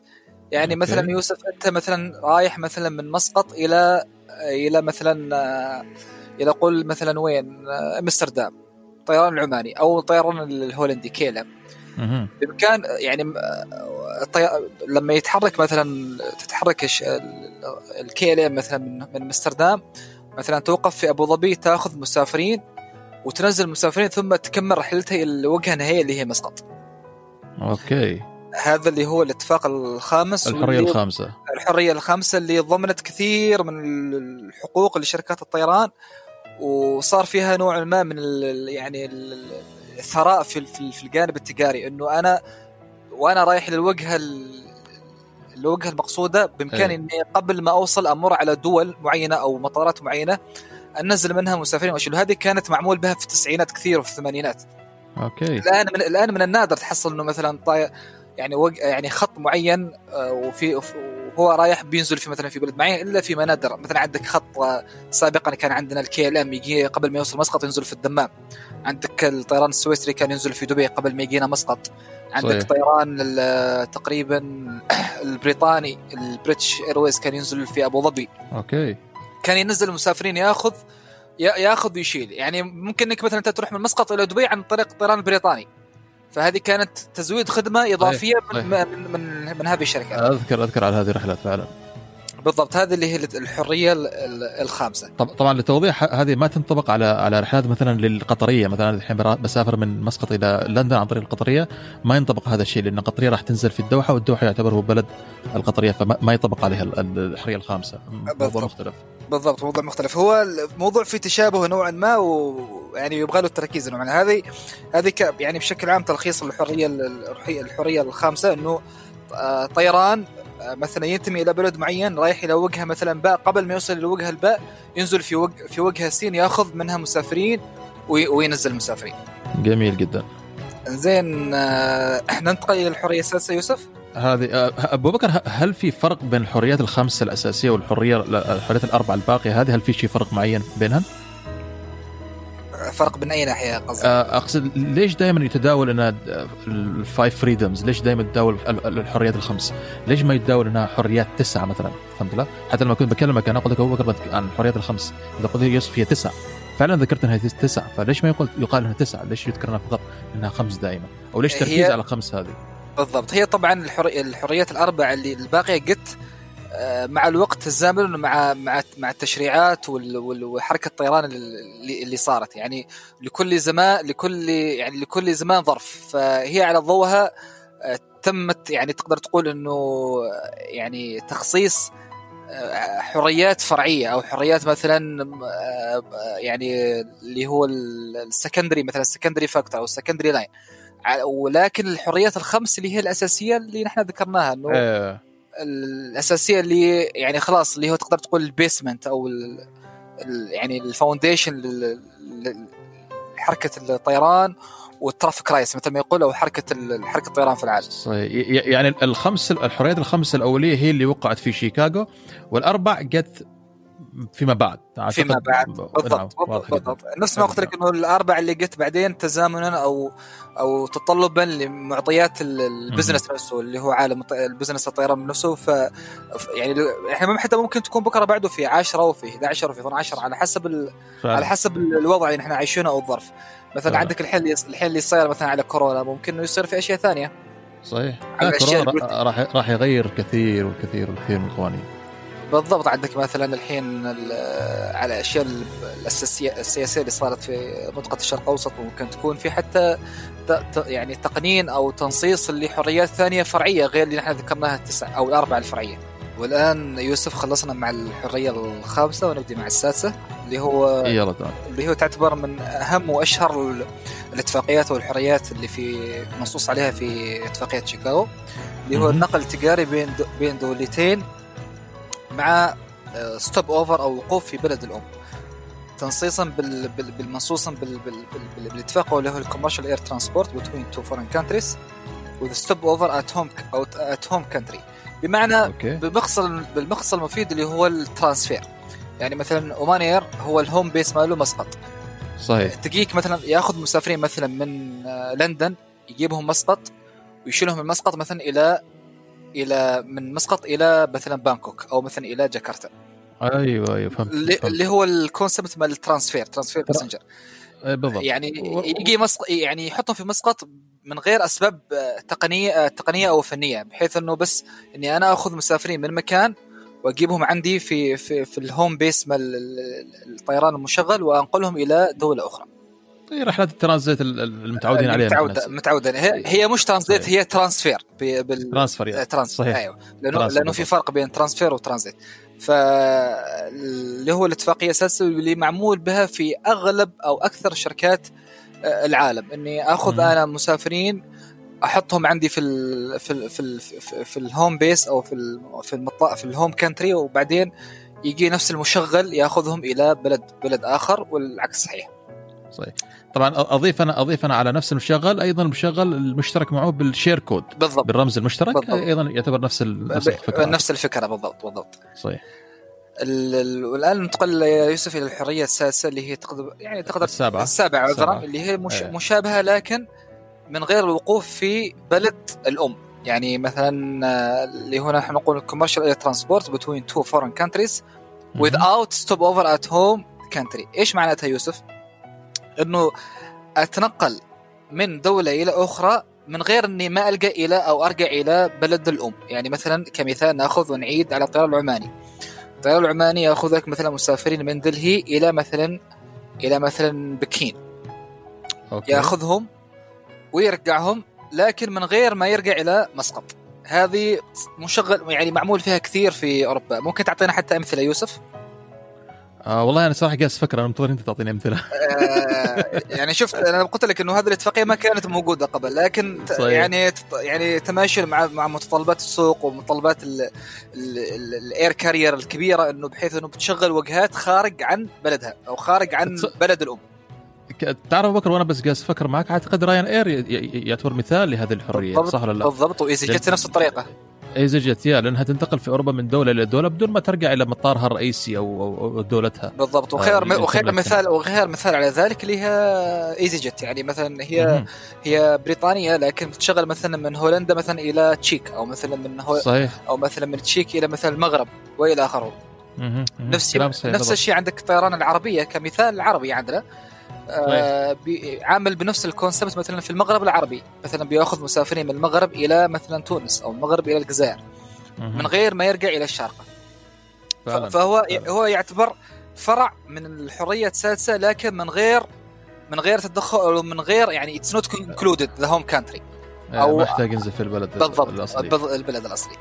يعني okay. مثلا يوسف أنت مثلا رايح مثلا من مسقط إلى إلى مثلا آه، إلى قول مثلا وين آه، أمستردام الطيران العماني أو الطيران الهولندي مهم. بإمكان يعني آه، الطي... لما يتحرك مثلا تتحرك الش- ال- الكيلم مثلا من أمستردام مثلا توقف في أبو ظبي تأخذ مسافرين وتنزل المسافرين ثم تكمل رحلتها إلى الوجهه النهائية اللي هي مسقط. أوكي. هذا اللي هو الاتفاق الخامس الحرية الخامسة. الحرية الخامسة اللي ضمنت كثير من الحقوق لشركات الطيران وصار فيها نوع ما من ال يعني ال- الثراء في في الجانب التجاري إنه أنا وأنا رايح للوجهة ال- الوجهه المقصودة بإمكاني أي. إني قبل ما أوصل أمر على دول معينة أو مطارات معينة انزل منها مسافرين واشيل هذه كانت معمول بها في التسعينات كثير وفي الثمانينات. okay. الآن من الآن من النادر تحصل إنه مثلا طاي يعني وج... يعني خط معين آه، وفي وهو رايح بينزل في مثلا في بلد معين إلا فيما ندر. مثلا عندك خط آه، سابقا كان عندنا الكي إل إم يجي قبل ما يوصل مسقط ينزل في الدمام. عندك الطيران السويسري كان ينزل في دبي قبل ما يجينا مسقط. عندك صحيح. طيران ال- تقريبا [CLEARS THROAT] البريطاني البريتش إيرويز كان ينزل في أبو ظبي. okay. كان ينزل المسافرين ياخذ يا- ياخذ ويشيل. يعني ممكن إنك مثلا أنت تروح من مسقط إلى دبي عن طريق الطيران البريطاني فهذه كانت تزويد خدمة إضافية صحيح. من, من من من هذه الشركات. اذكر أذكر على هذه الرحلات فعلا. بالضبط هذه اللي هي الحرية ال- ال- الخامسة. طب طبعا للتوضيح هذه ما تنطبق على على رحلات مثلا للقطرية. مثلا الحين بسافر من مسقط إلى لندن عن طريق القطرية ما ينطبق هذا الشيء لأن القطرية راح تنزل في الدوحة والدوحة يعتبر هو بلد القطرية فما ما ينطبق عليها ال- ال- الحرية الخامسة. موضوع. مختلف. بالضبط موضوع مختلف. هو الموضوع فيه تشابه نوعا ما ويعني يبغى له التركيز نوعا هذه هذه يعني بشكل عام تلخيص الحريه الحرية, الخامسة إنه آه، طيران مثلا ينتمي إلى بلد معين رايح إلى وجهة مثلا باء قبل ما يوصل للوجهه الباء ينزل في وج... في وجهة سين يأخذ منها مسافرين وي... وينزل مسافرين. جميل جدا. زين آه، ننتقل إلى الحرية السادسه يوسف؟ هذه آه، أبو بكر هل في فرق بين الحريات الخمسة الأساسية والحرية الحريات الأربعة الباقية؟ هذه هل في شيء فرق معين بينها؟ فرق من أي ناحية قصدك؟ آه، أقصد ليش دائما يتداول انها ال five freedoms؟ ليش دائما تداول ال- ال- الحريات الخمس ليش ما يتداول انها حريات تسعة مثلا؟ فهمت لا؟ حتى لما كنت بكلمك أنا قلت لك هو ذكر عن الحريات الخمس إذا قلت يوسف هي تسعة فعلا ذكرت إنها تسعة. فليش ما يقول يقال إنها تسعة؟ ليش يذكر انها فقط إنها خمس دائما أو ليش تركيز على الخمس هذه؟ بالضبط هي طبعا الحري... الحريات الاربع اللي الباقية قلت مع الوقت الزمن مع مع مع التشريعات. وحركة الطيران اللي... اللي صارت يعني لكل زمان لكل يعني لكل زمان ظرف فهي على ضوءها آه، تمت يعني تقدر تقول إنه آه، يعني تخصيص آه، حريات فرعية أو حريات مثلا آه، يعني اللي هو ال secondary مثلا ال secondary factor أو ال secondary line ولكن الحريات الخمس اللي هي الأساسية اللي نحن ذكرناها إنه آه. الأساسية اللي يعني خلاص اللي هو تقدر تقول ال basement أو ال ال يعني ال foundation لحركة الطيران وال traffic rights مثل ما يقول أو حركة حركة الطيران في العالم. صحيح. يعني الخمس الحريات الخمس الأولية هي اللي وقعت في شيكاغو والأربع جت فيما بعد فيما بعد. بالضبط بالضبط. بالضبط. نفس ما قلت لك إنه الأربع اللي قلت بعدين تزامنا أو أو تطلبا لمعطيات ال- ال business نفسه اللي هو عالم ال business الطيران نفسه. ف يعني إحنا حتى ممكن تكون بكرة بعده في 10 وفي 11 وفي 12 على حسب ال... على حسب الوضع اللي إحنا عايشينه أو الظرف. مثلا فعلا. عندك الحين الحين اللي صاير مثلا على كورونا ممكن إنه يصير في أشياء ثانية. صحيح. كورونا راح راح يغير كثير والكثير والكثير من القوانين بالضبط عندك مثلا الحين ال- على الاشياء السياسية اللي صارت في منطقه الشرق الأوسط ممكن تكون في حتى يعني تقنين أو تنصيص لحريات ثانية فرعية غير اللي نحن ذكرناها التسع أو الأربعة الفرعية. والآن يوسف خلصنا مع الحرية الخامسة ونبدي مع السادسة اللي هو يلا اللي هو تعتبر من أهم وأشهر ال- الاتفاقيات والحريات اللي في منصوص عليها في اتفاقية شيكاغو اللي هو. النقل التجاري بين بين دولتين مع stop over أو وقوف في بلد الأم. تنصيصا بال بال بالمنصوصا بال بال بال بال بالاتفاق اللي هو ال commercial air transport between two foreign countries with stop over at home أو at home country. بمعنى بالمقصد بالمقصد المفيد اللي هو ال transfer. يعني مثلا اومان اير هو ال home base ماله مسقط. صحيح. تجيك مثلا ياخذ مسافرين مثلا من آه، لندن يجيبهم مسقط ويشيلهم من مسقط مثلا إلى إلى من مسقط إلى مثلا بانكوك أو مثلا إلى جاكرتا. أيوه أيوه فهمت, اللي, هو ال concept مال ال transfer transfer passenger. إيه، بالضبط. يعني يجي مسقط يعني يحطهم في مسقط من غير أسباب آه، تقنية آه، تقنية أو فنية بحيث إنه بس إني أنا آخذ مسافرين من مكان وأجيبهم عندي في في في ال home base مال ال- ال- الطيران المشغل وأنقلهم إلى دولة أخرى. إيه، رحلات الترانزيت ال- ال- المتعودين عليها متعودة نحن. متعودة هي, هي مش ترانزيت صحيح. هي transfer بال transfer يعني. trans صحيح أيوه لأنه transfer لأنه في. فرق بين transfer و transit فاللي هو الاتفاقية أساسا اللي معمول بها في أغلب أو أكثر شركات آه، العالم إني آخذ. أنا مسافرين أحطهم عندي في ال في ال في ال في, ال home base أو في ال في المط... في ال home country وبعدين يجي نفس المشغل ياخذهم إلى بلد بلد آخر والعكس صحيح صحيح طبعا أضيف أنا أضيف أنا على نفس المشغل أيضا المشغل المشترك معه بال share code بالضبط. بالرمز المشترك بالضبط. أيضا يعتبر نفس نفس الفكرة. نفس الفكرة بالضبط بالضبط. صحيح. ال- ال- والآن ننتقل يا يوسف إلى الحرية السادسة اللي هي تقدر يعني تقدر السابعة. السابعة عذرا. اللي هي مش إيه. مشابهة لكن من غير الوقوف في بلد الأم. يعني مثلا اللي هنا نحن نقول commercial air transport between two foreign countries without stop over at home country. إيش معناتها يوسف؟ إنه أتنقل من دولة إلى أخرى من غير إني ما ألقى إلى أو ارجع إلى بلد الأم. يعني مثلا كمثال نأخذ ونعيد على الطيران العماني. الطيران العماني يأخذك مثلا مسافرين من دلهي إلى مثلا إلى مثلا بكين. okay. يأخذهم ويرجعهم لكن من غير ما يرجع إلى مسقط. هذه مشغل يعني معمول فيها كثير في أوروبا. ممكن تعطينا حتى أمثلة يوسف؟ آه والله أنا صراحة جالس أفكر أنا منتظر أنت تعطيني أمثلة [LAUGHS] آه، يعني شفت أنا قلت لك إنه هذه الاتفاقية ما كانت موجودة قبل لكن صحيح. يعني يعني تماشي مع مع متطلبات السوق ومتطلبات ال air carrier الكبيرة إنه بحيث إنه بتشغل وجهات خارج عن بلدها أو خارج عن بلد الأم تعرف بكر وأنا بس جالس أفكر معك أعتقد راين اير يعتبر مثال لهذه الحرية بالضبط صح ولا لا؟ بالضبط وايزي جت نفس الطريقة ايزي جت yeah لأنها تنتقل في أوروبا من دولة إلى دولة بدون ما ترجع إلى مطارها الرئيسي أو أو دولتها. بالضبط. وخير آه وخير مثال وغير مثال على ذلك اللي هي ايزي جت يعني مثلا هي مم. هي بريطانية لكن تشغل مثلا من هولندا مثلا إلى تشيك أو مثلا من هو صحيح. أو مثلا من تشيك إلى مثلا المغرب وإلى آخره. نفس نفس الشيء عندك الطيران العربية كمثال العربي عندنا. آه عامل بنفس ال concept مثلا في المغرب العربي. مثلا بيأخذ مسافرين من المغرب إلى مثلا تونس أو المغرب إلى الجزائر. من غير ما يرجع إلى الشارقة. فعلا. فهو فعلا. هو يعتبر فرع من الحرية السادسه لكن من غير من غير تدخل أو من غير يعني it's not concluded the home country أو محتاج ينزل في البلد بالضبط الأصلي. البلد الأصلي.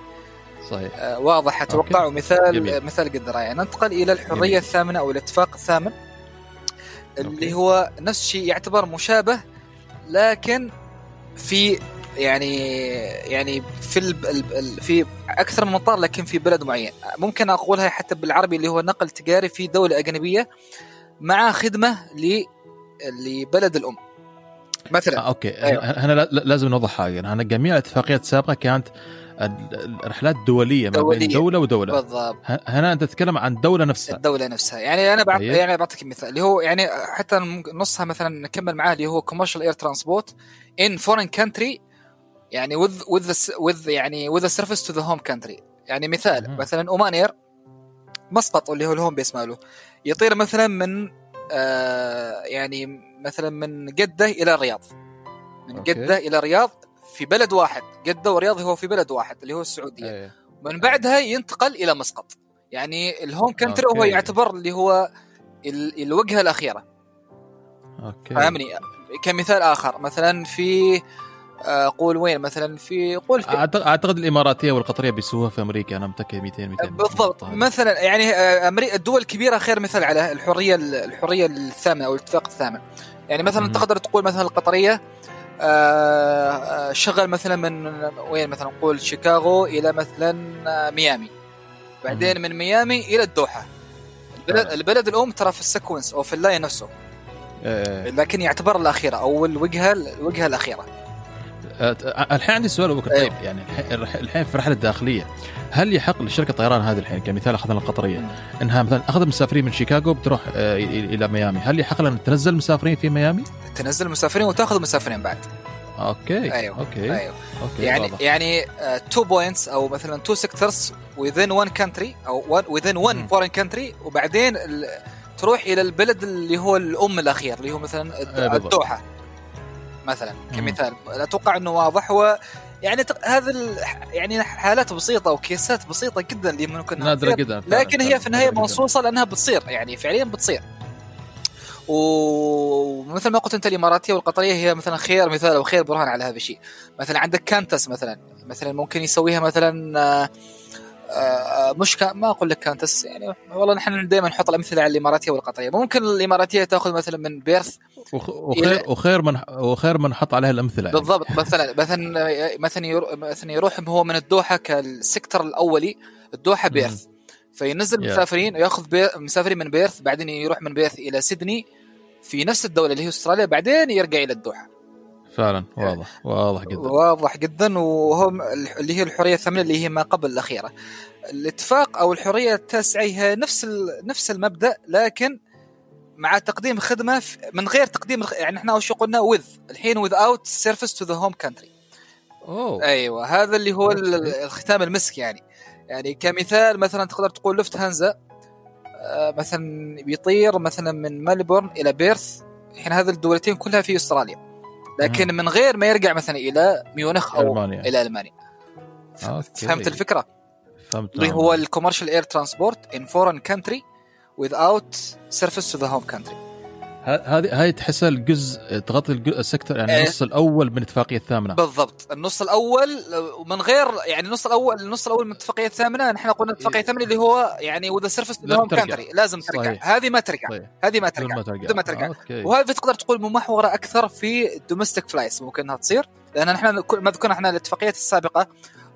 صحيح. آه واضح أتوقع. ومثال مثال قد رائع ننتقل إلى الحرية جميل. الثامنة أو الاتفاق الثامن. اللي هو نفس الشيء يعتبر مشابه لكن في يعني يعني في ال في أكثر من مطار لكن في بلد معين. ممكن أقولها حتى بالعربي اللي هو نقل تجاري في دولة أجنبية مع خدمة لبلد الأم. مثلا. آه، أوكي. أيوه. هنا لازم نوضح حاجة. هنا جميع الاتفاقيات السابقة كانت الرحلات دوليه ما بين دولة ودولة. بالضبط. هنا أنت تتكلم عن الدولة نفسها؟ الدولة نفسها. يعني أنا بعط... يعني بعطيك مثال. اللي هو يعني حتى نصها مثلا نكمل معاه اللي هو commercial air transport in foreign country يعني with with with يعني with service to the home country يعني مثال م- مثلا اومان اير مسقط اللي هو ال home base ماله. يطير مثلا من آه يعني مثلا من جدة إلى الرياض. من okay. جدة إلى الرياض في بلد واحد جده ورياض هو في بلد واحد اللي هو السعودية. أيه. من بعدها ينتقل إلى مسقط. يعني ال home country هو يعتبر اللي هو الوجهة الأخيرة. okay. فاهمني كمثال آخر مثلا في آه، قول وين؟ مثلا في قول في أعتقد الإماراتية والقطرية بيسووها في أمريكا أنا متأكد 200 200 بالضبط. مثلا يعني آه، أمريكا الدول الكبيرة خير مثال على الحرية الحرية الثامنة أو الاتفاق الثامن. يعني مثلا تقدر تقول مثلا القطرية شغل مثلا من وين مثلا؟ نقول شيكاغو إلى مثلا آه، ميامي. بعدين من ميامي إلى الدوحة. البلد, البلد الأم ترى في ال sequence أو في ال line نفسه. إيه. لكن يعتبر الأخيرة أو الوجهة الوجهة الأخيرة. الحين عندي سؤال ابو طيب أيوه. يعني الحين في الرحلة الداخلية هل يحق لشركة الطيران هذه الحين كمثال اخذنا القطرية إنها مثلا اخذت مسافرين من شيكاغو بتروح إلى ميامي هل يحق لها تنزل مسافرين في ميامي؟ تنزل مسافرين وتأخذ مسافرين بعد okay أيوه okay أيوه okay. يعني واضح. يعني two uh, points أو مثلا two sectors within one country أو within one foreign country وبعدين تروح إلى البلد اللي هو الأم الأخير اللي هو مثلا إيه، الدوحة مثلا كمثال أتوقع إنه واضح. هو يعني هذا يعني حالات بسيطة وكيسات بسيطة جدا اللي ممكن نادرة جدا لكن هي في النهاية منصوصه لأنها بتصير يعني فعليا بتصير. ومثل ما قلت أنت الإماراتية والقطرية هي مثلا خير مثال أو خير برهان على هذا الشيء. مثلا عندك كانتس مثلا مثلا ممكن يسويها مثلا آه، آه، مش كان ما أقول لك كانتس يعني والله نحن دائما نحط الأمثلة على الإماراتية والقطرية. ممكن الإماراتية تأخذ مثلا من بيرث وخير وخير من وخير من حط عليها الأمثلة يعني. بالضبط. مثلا مثلا مثلا مثلا يروح هو من الدوحة كالسكتر الأولي الدوحة بيرث. فينزل مسافرين وياخذ مسافرين من بيرث بعدين يروح من بيرث إلى سيدني في نفس الدولة اللي هي أستراليا بعدين يرجع إلى الدوحة. فعلا. واضح. واضح جدا. واضح جدا. وهو اللي هي الحرية الثامنة اللي هي ما قبل الأخيرة. الاتفاق أو الحرية التاسعة هي نفس نفس المبدأ لكن مع تقديم خدمة من غير تقديم يعني إحنا وش قلنا with الحين without service to the home country أوه. أيوه هذا اللي هو الختام المسك يعني. يعني كمثال مثلا تقدر تقول لفت هانزا آه، مثلا بيطير مثلا من ملبورن إلى بيرث. الحين هذه الدولتين كلها في أستراليا. لكن من غير ما يرجع مثلا إلى ميونخ أو ألمانيا. إلى ألمانيا. okay. فهمت الفكرة؟ فهمت اللي هو ال commercial air transport in foreign country without service to the home country. هذه هاي تحسها الجزء تغطي ال sector يعني النص إيه. الأول من الاتفاقية الثامنة. بالضبط. النص الأول من غير يعني النص الأول النص الأول من الاتفاقية الثامنة نحن قلنا الاتفاقية الثامنة اللي هو يعني with the service home country لازم ترجع. هذه ما ترجع. هذه ما ترجع. بدون ما ترجع. وهذه تقدر تقول ممحورة أكثر في ال domestic flights ممكن إنها تصير لأن نحن ما ذكرنا إحنا الاتفاقيات السابقة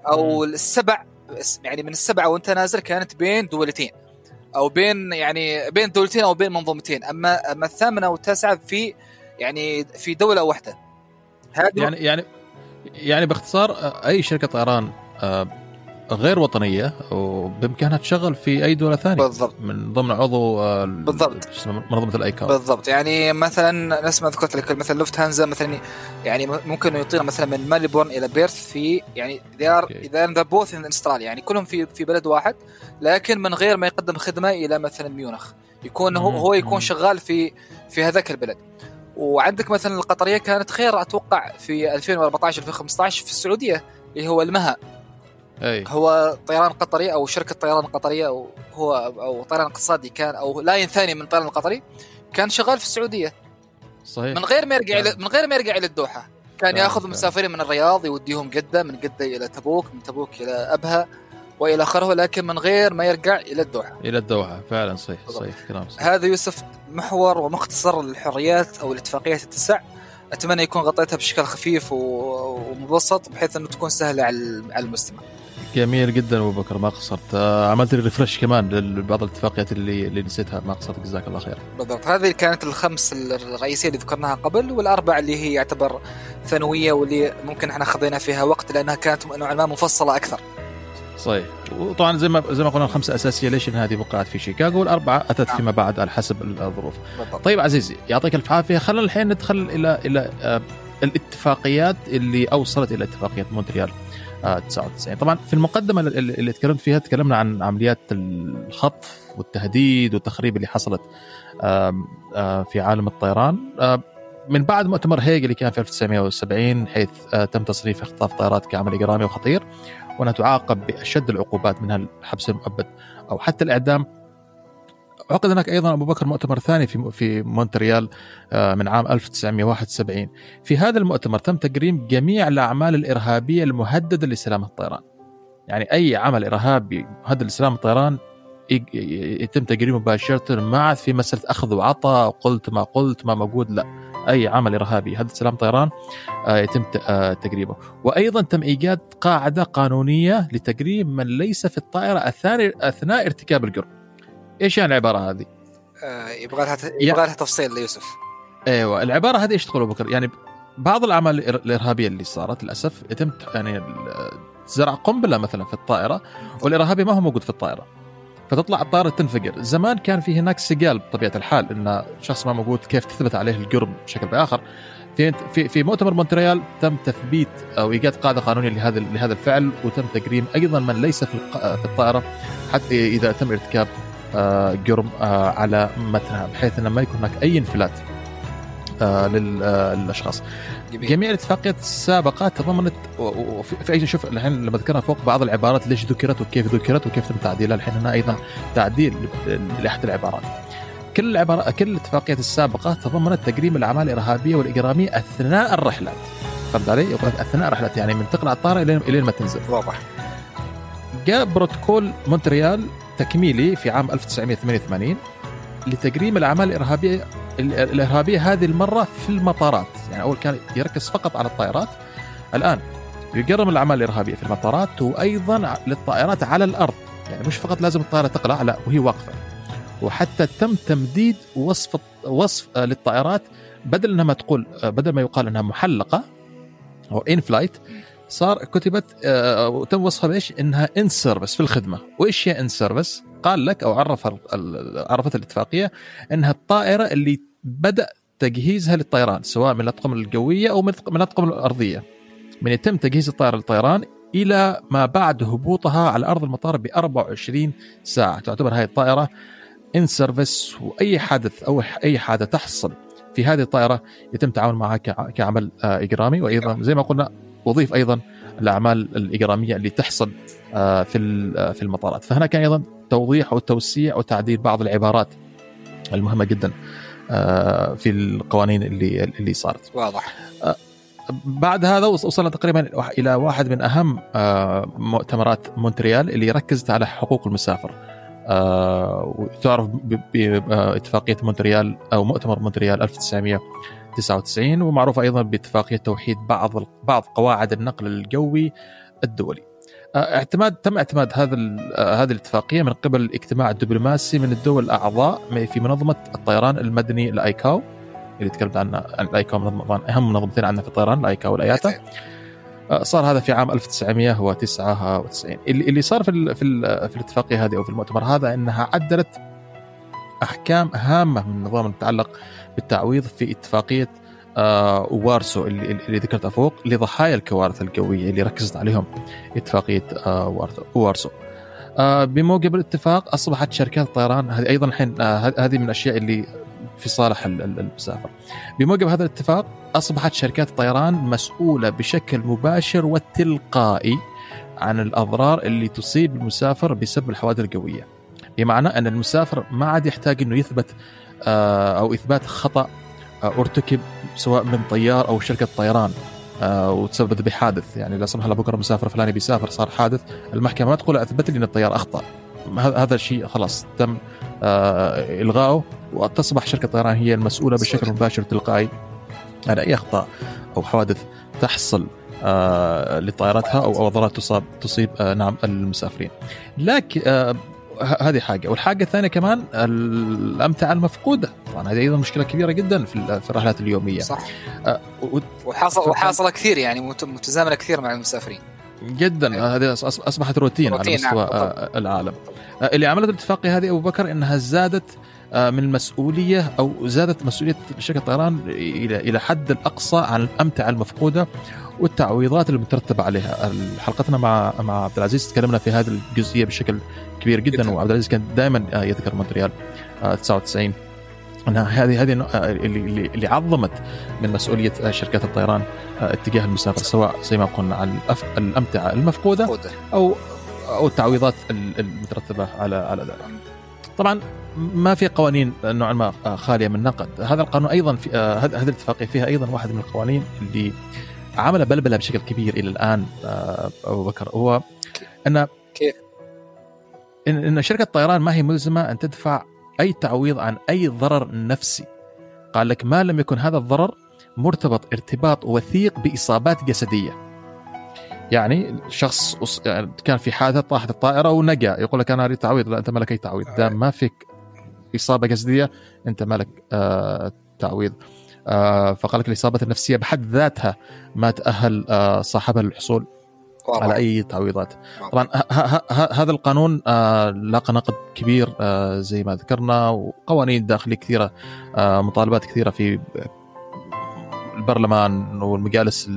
أو السبع يعني من السبعه وأنت نازل كانت بين دولتين. أو بين يعني بين دولتين أو بين منظومتين. أما أما الثامنة والتاسعة في يعني في دولة واحدة. يعني يعني يعني باختصار أي شركة طيران آه، غير وطنية وبإمكانها تشغل في أي دولة ثانية بالضبط من ضمن عضو ال- بالضبط. منظمة الأيكاو بالضبط يعني مثلا نفس ما ذكرت لك مثلا لوفت هانزا مثلا يعني ممكن يطير مثلا من ملبورن إلى بيرث في يعني okay. either the both in استراليا يعني كلهم في في بلد واحد لكن من غير ما يقدم خدمة إلى مثلا ميونخ يكون هو. هو يكون. شغال في في هذاك البلد وعندك مثلا القطرية كانت خير أتوقع في 2014 2015 في السعودية اللي هو المها أي. هو طيران قطري أو شركة طيران قطرية أو هو أو طيران اقتصادي كان أو line ثاني من الطيران القطري كان شغال في السعودية. صحيح. من غير ما يرجع فعلا. إلى من غير ما يرجع إلى الدوحة. كان فعلا، يأخذ فعلا. المسافرين من الرياض يوديهم جدة من جدة إلى تبوك من تبوك إلى أبها وإلى آخره لكن من غير ما يرجع إلى الدوحة. إلى الدوحة. فعلا صحيح. صحيح كلام صحيح. هذا يوسف محور ومختصر للحريات أو الاتفاقيات التسع. أتمنى يكون غطيتها بشكل خفيف ومبسط بحيث أنه تكون سهلة على على المستمع. جميل جدا أبو بكر ما قصرت. آه، عملت لي ريفرش كمان لبعض الاتفاقيات اللي اللي نسيتها. ما قصرت جزاك الله خير. بالضبط. هذه كانت الخمس الرئيسية اللي ذكرناها قبل والأربع اللي هي يعتبر ثانوية واللي ممكن إحنا خذينا فيها وقت لأنها كانت نوعا ما مفصلة أكثر. صحيح. وطبعا زي ما زي ما قلنا الخمسة أساسية ليش إن هذه وقعت في شيكاغو؟ والأربعة أتت نعم. فيما بعد على حسب الظروف. بالضبط. طيب عزيزي يعطيك الف عافية. خلينا الحين ندخل إلى إلى آه، الاتفاقيات اللي أوصلت إلى اتفاقية مونتريال. 99 طبعا في المقدمة اللي, تكلمت فيها تكلمنا عن عمليات الخطف والتهديد والتخريب اللي حصلت آه، في عالم الطيران. آه، من بعد مؤتمر هيج اللي كان في 1970 حيث آه، تم تصنيف اختطاف طائرات كعمل اجرامي وخطير وأنها تعاقب بأشد العقوبات منها الحبس المؤبد أو حتى الإعدام عقد هناك أيضا أبو بكر مؤتمر ثاني في في مونتريال آه، من عام 1971 في هذا المؤتمر تم تجريم جميع الأعمال الإرهابية المهددة لسلامة الطيران. يعني أي عمل إرهابي مهدد لسلامة الطيران يتم تجريمه مباشرة عاد في مسألة أخذ وعطاء قلت ما قلت ما موجود لا. أي عمل إرهابي يهدد سلام طيران آه، يتم آه، تجريبه وأيضا تم إيجاد قاعدة قانونية لتجريم من ليس في الطائرة أثناء ارتكاب الجرم. إيش يعني العبارة هذه آه يبغى لها يبغى لها تفصيل ليوسف أيوه العبارة هذه إيش تقول أبو بكر؟ يعني بعض الأعمال الإرهابية اللي صارت للأسف يتم يعني زرع قنبلة مثلا في الطائرة والإرهابي ما هو موجود في الطائرة فتطلع الطائرة تنفجر، زمان كان في هناك سجال بطبيعة الحال إن شخص ما موجود كيف تثبت عليه الجرم بشكل بآخر. في في في مؤتمر مونتريال تم تثبيت أو إيجاد قاعدة قانونية لهذا لهذا الفعل وتم تجريم أيضا من ليس في الطائرة حتى إذا تم ارتكاب جرم آه، على متنها بحيث إنه ما يكون هناك أي انفلات آه، لل- آه، للأشخاص. جميل جميع الاتفاقيات السابقة تضمنت في أي شوف الحين لما ذكرنا فوق بعض العبارات ليش ذكرت وكيف ذكرت وكيف تم تعديلها الحين هنا أيضا تعديل لأحد العبارات. كل العبارات كل الاتفاقيات السابقة تضمنت تجريم الأعمال الإرهابية والإجرامية أثناء الرحلات. فهمت علي؟ أثناء الرحلات يعني من تقلع الطائرة الين ما تنزل. واضح جاء بروتوكول مونتريال تكميلي في عام 1988 لتجريم الأعمال الإرهابية ال- الإرهابية هذه المرة في المطارات، يعني أول كان يركز فقط على الطائرات الآن يجرم الأعمال الإرهابية في المطارات وأيضا ع- للطائرات على الأرض، يعني مش فقط لازم الطائرة تقلع لا وهي واقفة. وحتى تم تمديد وصف وصف آه، للطائرات بدل إنها ما تقول آه، بدل ما يقال إنها محلقة أو in flight صار كتبت آه، وتم وصفها بإيش؟ إنها in service في الخدمة، وإيش هي in service؟ قال لك أو عرف عرفت الاتفاقية إنها الطائرة اللي بدأ تجهيزها للطيران سواء من الأطقم الجوية أو من الأطقم الأرضية. من يتم تجهيز الطائرة للطيران إلى ما بعد هبوطها على أرض المطار ب 24 ساعة، تعتبر هذه الطائرة ان سيرفيس وأي حادث أو أي حادثة تحصل في هذه الطائرة يتم التعامل معها كع- كعمل آه، إجرامي وأيضا زي ما قلنا اضيف أيضا الأعمال الإجرامية اللي تحصل آه، في آه، في المطارات. فهنا كان أيضا توضيح أو توسيع وتعديل بعض العبارات المهمة جدا آه، في القوانين اللي اللي صارت. واضح. بعد هذا وص- وصلنا تقريبا إلى واحد من أهم مؤتمرات مونتريال اللي ركزت على حقوق المسافر. وتعرف باتفاقيه مونتريال أو مؤتمر مونتريال 1999 ومعروفه أيضا باتفاقيه توحيد بعض بعض قواعد النقل الجوي الدولي. آه، اعتماد تم اعتماد هذا آه، هذه الاتفاقية من قبل الاجتماع الدبلوماسي من الدول الأعضاء في منظمة الطيران المدني الأيكاو اللي تكلمت عنها عن الأيكاو أهم منظمتين عندنا في الطيران الأيكاو والأياتا. صار هذا في عام 1999 اللي صار في في, في الاتفاقية هذه أو في المؤتمر هذا إنها عدلت أحكام هامة من النظام المتعلق بالتعويض في اتفاقية آه وارسو اللي, اللي ذكرتها فوق لضحايا الكوارث القويه اللي ركزت عليهم اتفاقية آه وارسو. آه بموجب الاتفاق أصبحت شركات الطيران هذه أيضا الحين آه هذه من الأشياء اللي في صالح المسافر. بموجب هذا الاتفاق أصبحت شركات الطيران مسؤولة بشكل مباشر وتلقائي عن الأضرار اللي تصيب المسافر بسبب الحوادث القويه. بمعنى أن المسافر ما عاد يحتاج إنه يثبت أو إثبات خطأ آه أرتكب سواء من طيار أو شركة طيران آه وتسبب بحادث. يعني لا سمح الله بكرة مسافر فلاني بيسافر صار حادث المحكمة ما تقول أثبت لي إن الطيار أخطأ. هذا الشيء خلاص تم آه الغائه وتصبح شركة الطيران هي المسؤولة بشكل مباشر تلقائي عن أي أخطاء أو حوادث تحصل آه لطائراتها أو أضرار تصاب تصيب آه نعم المسافرين. لكن آه هذه حاجة. والحاجة الثانية كمان الامتعه المفقودة. طبعا هذه أيضا مشكلة كبيرة جدا في الرحلات اليومية. صح. آه وحاصل وحاصلة كثير يعني متزامنة كثير مع المسافرين. جدا. أيوة. هذه أصبحت روتين, روتين على مستوى نعم. العالم. آه اللي عملت الاتفاقيه هذه أبو بكر إنها زادت من المسؤولية أو زادت مسؤولية شركه الطيران إلى إلى حد الأقصى عن الامتعه المفقودة والتعويضات المترتبة عليها. حلقتنا مع مع عبد العزيز تكلمنا في هذه الجزئية بشكل كبير جدا وعبد العزيز كان دائما يذكر مونتريال 99 إنها هذه هذه اللي اللي عظمت من مسؤولية شركات الطيران اتجاه المسافر سواء زي ما قلنا على الامتعه المفقودة أو أو التعويضات المترتبة على على ذلك. طبعا ما في قوانين نوعا ما خالية من نقد، هذا القانون أيضا في هذه الاتفاقية فيها أيضا واحد من القوانين اللي عمل بلبلة بشكل كبير إلى الآن أبو بكر هو أن كيف؟ إن إن شركة الطيران ما هي ملزمة أن تدفع أي تعويض عن أي ضرر نفسي. قال لك ما لم يكن هذا الضرر مرتبط ارتباط وثيق بإصابات جسدية. يعني شخص يعني كان في حادثة طاحت الطائرة ونجا يقول لك أنا أريد تعويض لا أنت ما لك اي تعويض دام ما فيك إصابة جسدية أنت ما لك آه تعويض. آه فقال لك الإصابة النفسية بحد ذاتها ما تأهل آه صاحبها للحصول طبعا. على أي تعويضات طبعا هذا القانون آه لاقى نقد كبير آه زي ما ذكرنا وقوانين داخلية كثيرة آه مطالبات كثيرة في البرلمان والمجالس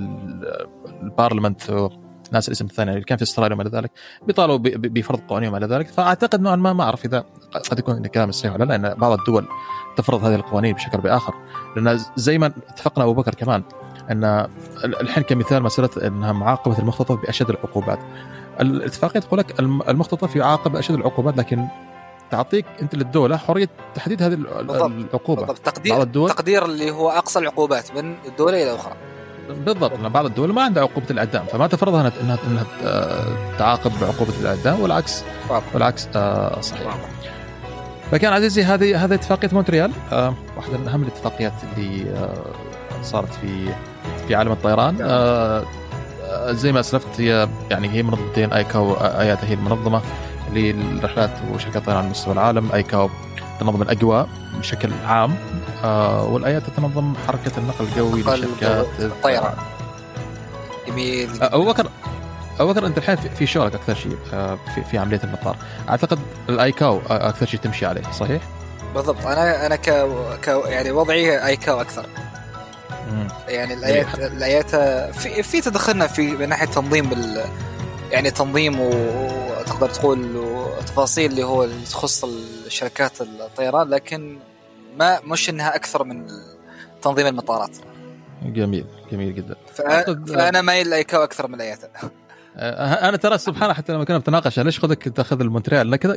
البارلمنت ناس الاسم الثاني اللي كان في استراليا وما إلى ذلك بيطالبوا بفرض قوانين وما إلى ذلك. فأعتقد نوعا ما ما أعرف إذا قد يكون كلام صحيح ولا لا لأن بعض الدول تفرض هذه القوانين بشكل بآخر. لأن زي ما اتفقنا أبو بكر كمان إن الحين كمثال مسألة إنها معاقبة المختطف بأشد العقوبات. الاتفاقية تقول لك المختطف يعاقب بأشد العقوبات لكن تعطيك أنت للدولة حرية تحديد هذه العقوبة. بالضبط. تقدير الدول تقدير اللي هو أقصى العقوبات من الدولة إلى أخرى بالضبط لأن بعض الدول ما عندها عقوبة الاعدام فما تفرضها انها انها تعاقب بعقوبة الاعدام والعكس والعكس صحيح. فكان عزيزي هذه هذه اتفاقية مونتريال واحدة من أهم الاتفاقيات اللي صارت في في عالم الطيران. زي ما أسلفت هي يعني هي منظمتين أيكاو اياتا هي المنظمة للرحلات وشركات الطيران على مستوى العالم أيكاو تنظم الأجواء بشكل عام. آه والآيات تنظم حركة النقل الجوي لشركات الطيران. جميل. أبو بكر أبو بكر أنت الحين في شغلك أكثر شيء في, في عملية المطار. أعتقد الآيكاو أكثر شيء تمشي عليه صحيح؟ بالضبط. أنا أنا ك, ك... يعني وضعي آيكاو أكثر. مم. يعني الايات الآيات في في تدخلنا في من ناحية تنظيم بال يعني تنظيم وتقدر تقول تفاصيل اللي هو اللي تخص الشركات الطيران لكن ما مش إنها أكثر من تنظيم المطارات. جميل جميل جدا. فأنا مايل لايكاو أكثر من IATA أنا ترى سبحان الله حتى لما كنا بنتناقش ليش خذك تاخذ المونتريال؟ كذا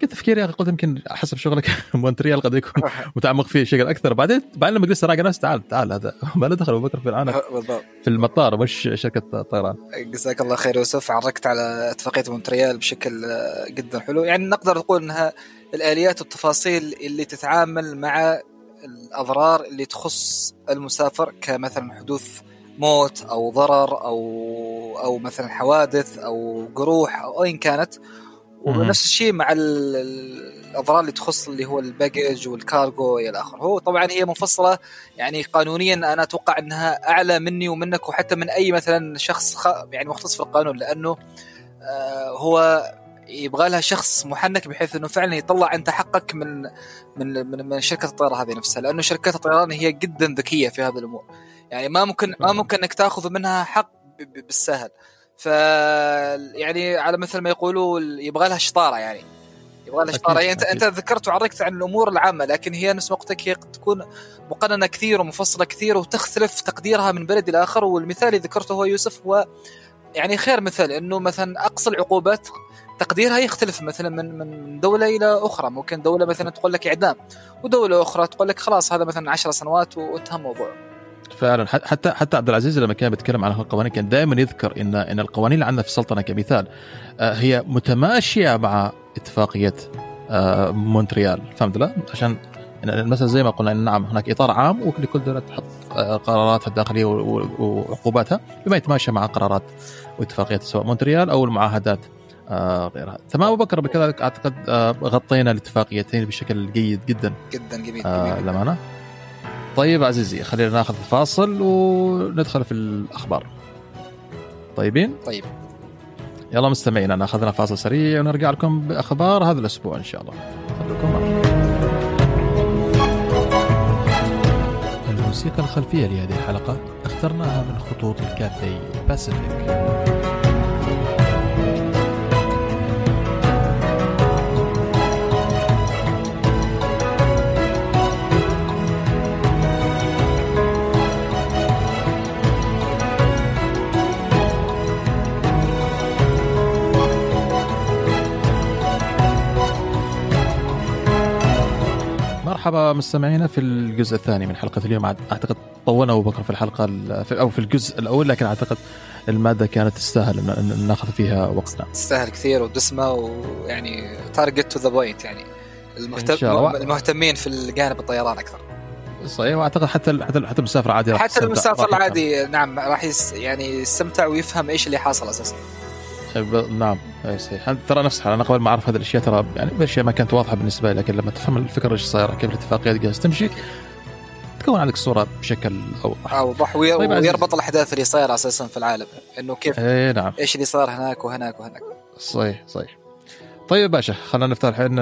كنت تفكير يا أخي قلت يمكن حسب شغلك [LAUGHS] مونتريال قد يكون متعمق فيه شيء أكثر. بعدين بعدين لما جلست اراجع ناس تعال تعال هذا [LAUGHS] ما له دخل أبو بكر في العالم. [LAUGHS] في المطار مش شركة طيران؟ جزاك الله خير يوسف عرقت على اتفاقية مونتريال بشكل جدا حلو. يعني نقدر نقول إنها الآليات والتفاصيل اللي تتعامل مع الأضرار اللي تخص المسافر كمثلا حدوث موت أو ضرر أو أو مثلا حوادث أو جروح أو ايا كانت. ونفس الشيء مع الأضرار اللي تخص اللي هو الباجج والكارغو إلى آخره. هو طبعا هي مفصله يعني قانونيا أنا أتوقع إنها أعلى مني ومنك وحتى من أي مثلا شخص خ... يعني مختص في القانون لأنه آه هو يبغى لها شخص محنك بحيث إنه فعلا يطلع أنت حقك من من من, من شركة الطيران هذه نفسها. لأنه شركات الطيران هي جدا ذكية في هذه الأمور. يعني ما ممكن ما ممكن إنك تاخذ منها حق بالسهل. ف يعني على مثل ما يقولوا يبغى لها شطارة يعني. يبغى لها شطارة. يعني انت أنت ذكرت وعرقت عن الأمور العامة لكن هي نفس لك هي تكون مقننة كثير ومفصلة كثير وتختلف تقديرها من بلد إلى آخر. والمثال اللي ذكرته هو يوسف هو يعني خير مثال إنه مثلا أقصى العقوبات تقديرها يختلف مثلا من من دولة إلى أخرى. ممكن دولة مثلا تقول لك إعدام ودولة أخرى تقول لك خلاص هذا مثلا 10 سنوات وانتهى الموضوع. فعلا. حتى حتى عبد العزيز لما كان بيتكلم عن القوانين كان دائما يذكر إن إن القوانين اللي عندنا في السلطنه كمثال آه، هي متماشية مع اتفاقية آه، مونتريال. فهمت لا؟ عشان مثلا زي ما قلنا إن نعم هناك إطار عام ولكل دولة تحط آه، قراراتها الداخلية وعقوباتها بما يتماشى مع قرارات واتفاقيات سواء مونتريال أو المعاهدات غيرها. تمام أبو بكر بكذلك أعتقد غطينا الاتفاقيتين بشكل جيد جدا. جدا جميل, آه للأمانة. طيب عزيزي خلينا ناخذ فاصل وندخل في الأخبار. طيبين؟ طيب. يلا مستمعينا ناخذنا فاصل سريع ونرجع لكم بأخبار هذا الأسبوع إن شاء الله. خليكم معنا. الموسيقى الخلفية لهذه الحلقة اخترناها من خطوط الكافي باسيفيك مرحبا مستمعينا في الجزء الثاني من حلقة اليوم. أعتقد طولنا أبو بكر في الحلقة أو في الجزء الأول لكن أعتقد المادة كانت تستاهل ان ناخذ فيها وقتنا. تستاهل كثير ودسمة ويعني target to the point يعني المهتم... المهتمين في الجانب الطيران أكثر. صحيح وأعتقد حتى حتى حتى المسافر العادي حتى المسافر العادي نعم راح يعني يستمتع ويفهم إيش اللي حاصل أساسا. نعم صحيح. ترى نفس أنا قبل ما أعرف هذه الأشياء ترى يعني الاشياء ما كانت واضحة بالنسبة لي لكن لما تفهم الفكرة إيش صايرة كيف الاتفاقيات جالسه تمشي تكون عندك الصورة بشكل أوضح. أوضح. طيب ويربط الأحداث اللي صايرة أساسا في العالم إنه كيف اي نعم. إيش اللي صار هناك وهناك وهناك. صحيح صحيح. طيب باشا خلينا نفتح الحين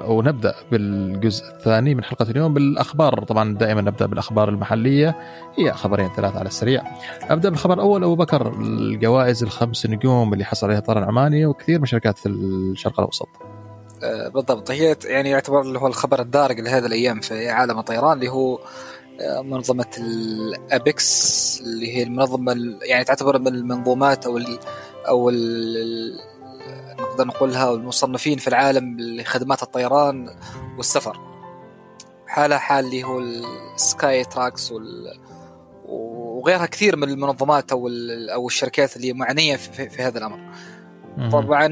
أو نبدأ بالجزء الثاني من حلقة اليوم بالأخبار. طبعا دائما نبدأ بالأخبار المحلية هي خبرين ثلاثة على السريع. أبدأ بالخبر الأول أبو بكر الجوائز الخمس نجوم اللي حصل عليها الطيران العماني وكثير من شركات الشرق الأوسط. آه، بالضبط. هي يعني يعتبر اللي هو الخبر الدارج لهذه الأيام في عالم الطيران اللي هو آه، منظمة ال APEX اللي هي المنظمة يعني تعتبر من المنظومات أو ال أو ال نقدر نقولها المصنفين في العالم لخدمات الطيران والسفر. حالها حال اللي هو ال Skytrax وال وغيرها كثير من المنظمات أو أو الشركات اللي معنية في, في هذا الأمر. طبعا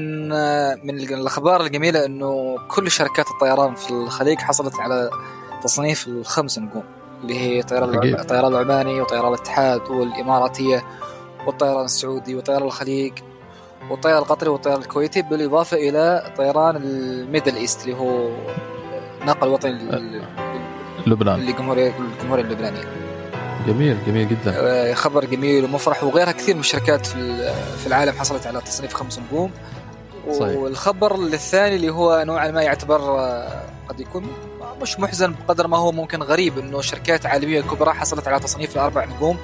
من الأخبار الجميلة إنه كل شركات الطيران في الخليج حصلت على تصنيف الخمس نجوم اللي هي طيران الطيران العماني وطيران الاتحاد والإماراتية والطيران السعودي وطيران الخليج. والطيران القطري والطيران الكويتي بالإضافة إلى طيران ال Middle East اللي هو نقل وطني لبنان. لجمهوريه الجمهوريه اللبنانية. جميل جميل جدا. آه، خبر جميل ومفرح وغيرها. كثير من الشركات في في العالم حصلت على تصنيف خمس نجوم. صحيح. والخبر الثاني اللي هو نوعا ما يعتبر آه، قد يكون مش محزن بقدر ما هو ممكن غريب إنه شركات عالمية كبرى حصلت على تصنيف الأربع نجوم.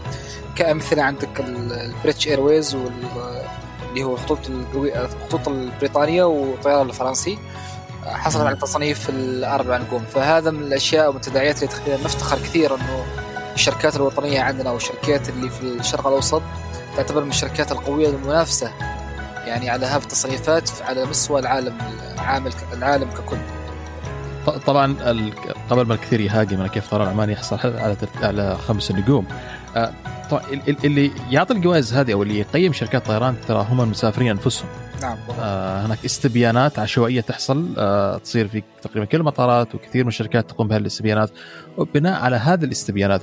كأمثلة عندك ال British Airways وال اللي هو خطوط الخطوط البريطانية والطيران الفرنسي حصلت على تصنيف الأربع نجوم. فهذا من الأشياء والتداعيات اللي تخلينا نفتخر كثير إنه الشركات الوطنية عندنا والشركات اللي في الشرق الأوسط تعتبر من الشركات القوية المنافسة يعني على هذه التصنيفات على مستوى العالم العامل العالم ككل. طبعا قبل ما الكثير يهاجم كيف طيران عمان يحصل على على خمس نجوم. اللي يعطي الجوائز هذه أو اللي يقيم شركات الطيران ترى هم المسافرين أنفسهم. نعم آه هناك استبيانات عشوائية تحصل آه تصير في تقريبا كل المطارات وكثير من الشركات تقوم بهذه الاستبيانات. وبناء على هذه الاستبيانات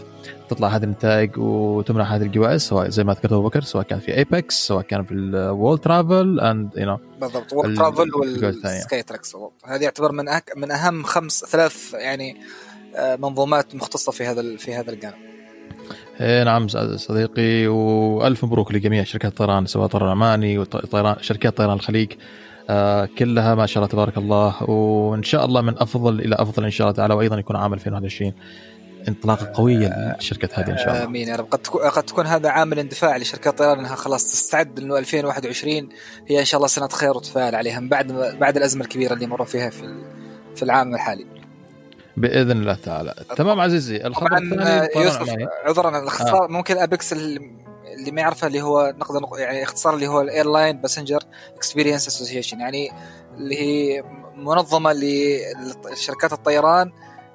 تطلع هذه النتائج وتمنح هذه الجوائز سواء زي ما ذكرت أبو بكر سواء كان في APEX سواء كان في ال World Travel and you know بالضبط وول ترافل والسكاي تراكس هذه يعتبر من أك... من أهم خمس ثلاث يعني آه، منظومات مختصة في هذا في هذا الجانب. نعم صديقي وألف مبروك لجميع شركات الطيران سواء طيران عماني وطيران شركات طيران الخليج. آه كلها ما شاء الله تبارك الله وإن شاء الله من أفضل إلى أفضل إن شاء الله تعالى وأيضا يكون عام 2021 انطلاقة قوية للشركه هذه إن شاء الله. آمين يا رب. قد تكون قد تكون هذا عامل اندفاع لشركات الطيران إنها خلاص تستعد إنه 2021 هي إن شاء الله سنة خير وتفاعل عليها من بعد بعد الأزمة الكبيرة اللي مروا فيها في في العام الحالي. بإذن الله تعالى. تمام عزيزي الخبر الثاني يوسف عذرا الاختصار آه. ممكن APEX اللي ما يعرفه اللي هو نقدر يعني اختصار اللي هو ال Airline Passenger Experience Association يعني اللي هي منظمة لشركات الطيران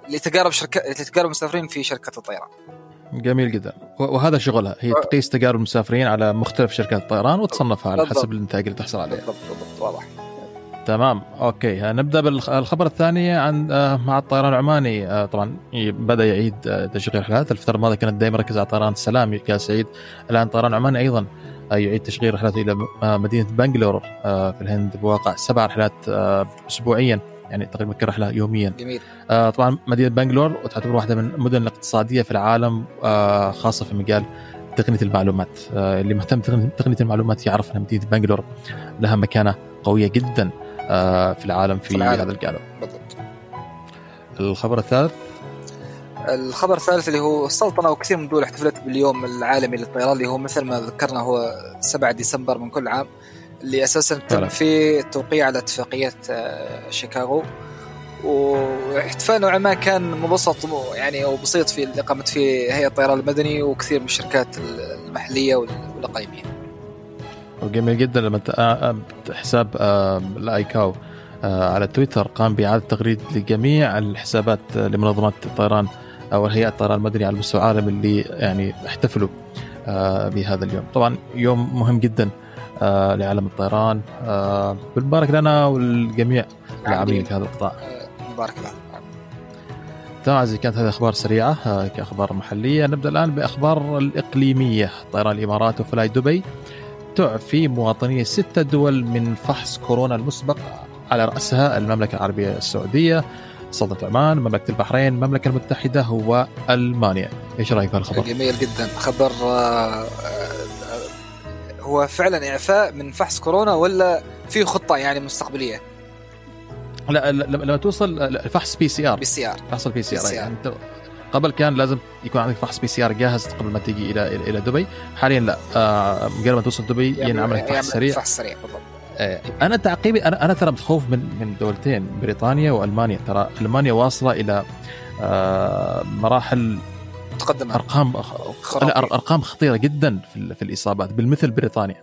لتجارب شركات لتجارب المسافرين في شركه الطيران. جميل جدا. وهذا شغلها هي تقيس تجارب المسافرين على مختلف شركات الطيران وتصنفها على حسب النتائج اللي تحصل عليها بالضبط بالضبط واضح. تمام أوكي. نبدأ بالخبر الثاني عن آه، مع الطيران العماني. آه، طبعا بدأ يعيد آه، تشغيل رحلات. الفترة الماضية كانت دائما مركزه على طيران السلام يا سعيد. الآن طيران عماني أيضا يعيد تشغيل رحلاته إلى مدينة بنغلور في الهند. بواقع سبع رحلات اسبوعيا يعني تقريبا كرحله يوميا. جميل. طبعا مدينة بنغلور تعتبر واحدة من المدن الاقتصادية في العالم خاصة في مجال تقنية المعلومات. اللي مهتم بتقنيه المعلومات يعرف إن مدينة بنغلور لها مكانة قوية جدا. في العالم في, في العالم. هذا الجانب بالضبط. الخبر الثالث؟ الخبر الثالث اللي هو السلطنه وكثير من الدول احتفلت باليوم العالمي للطيران اللي هو مثل ما ذكرنا هو 7 ديسمبر من كل عام اللي أساسا تم فيه التوقيع على اتفاقية آه، شيكاغو. واحتفال نوعا ما كان مبسط يعني أو بسيط في اللي قامت فيه هيئة الطيران المدني وكثير من الشركات المحلية والاقليميه. وجميل جدا لما حساب الأيكاو على تويتر قام بإعادة تغريد لجميع الحسابات لمنظمات الطيران أو هيئة الطيران المدني على مستوى العالم اللي يعني احتفلوا بهذا اليوم. طبعا يوم مهم جدا لعالم الطيران بالمبارك لنا والجميع العاملين في هذا القطاع. مبارك لنا. تمام عزيزي كانت هذه أخبار سريعة كأخبار محلية. نبدأ الآن بأخبار الإقليمية. طيران الإمارات وفلاي دبي تعفي مواطني ستة دول من فحص كورونا المسبق على رأسها المملكة العربية السعودية سلطنة عمان مملكة البحرين المملكة المتحدة وألمانيا إيش رأيك في الخبر؟ جميل جدا. خبر آه، آه، هو فعلا إعفاء من فحص كورونا ولا في خطة يعني مستقبلية؟ لا لما توصل فحص بي سي ار بي سي ار فحص ال PCR يعني قبل كان لازم يكون عندك فحص PCR جاهز قبل ما تيجي إلى إلى دبي. حاليا لا. آه مجرد ما توصل دبي ينعمل لك فحص سريع. فحص سريع بالضبط. آه أنا تعقيبي أنا أنا ترى متخوف من من دولتين بريطانيا وألمانيا. ترى ألمانيا واصلة إلى آه مراحل متقدمة. أرقام لا أرقام خطيرة جدا في, في الإصابات بالمثل بريطانيا.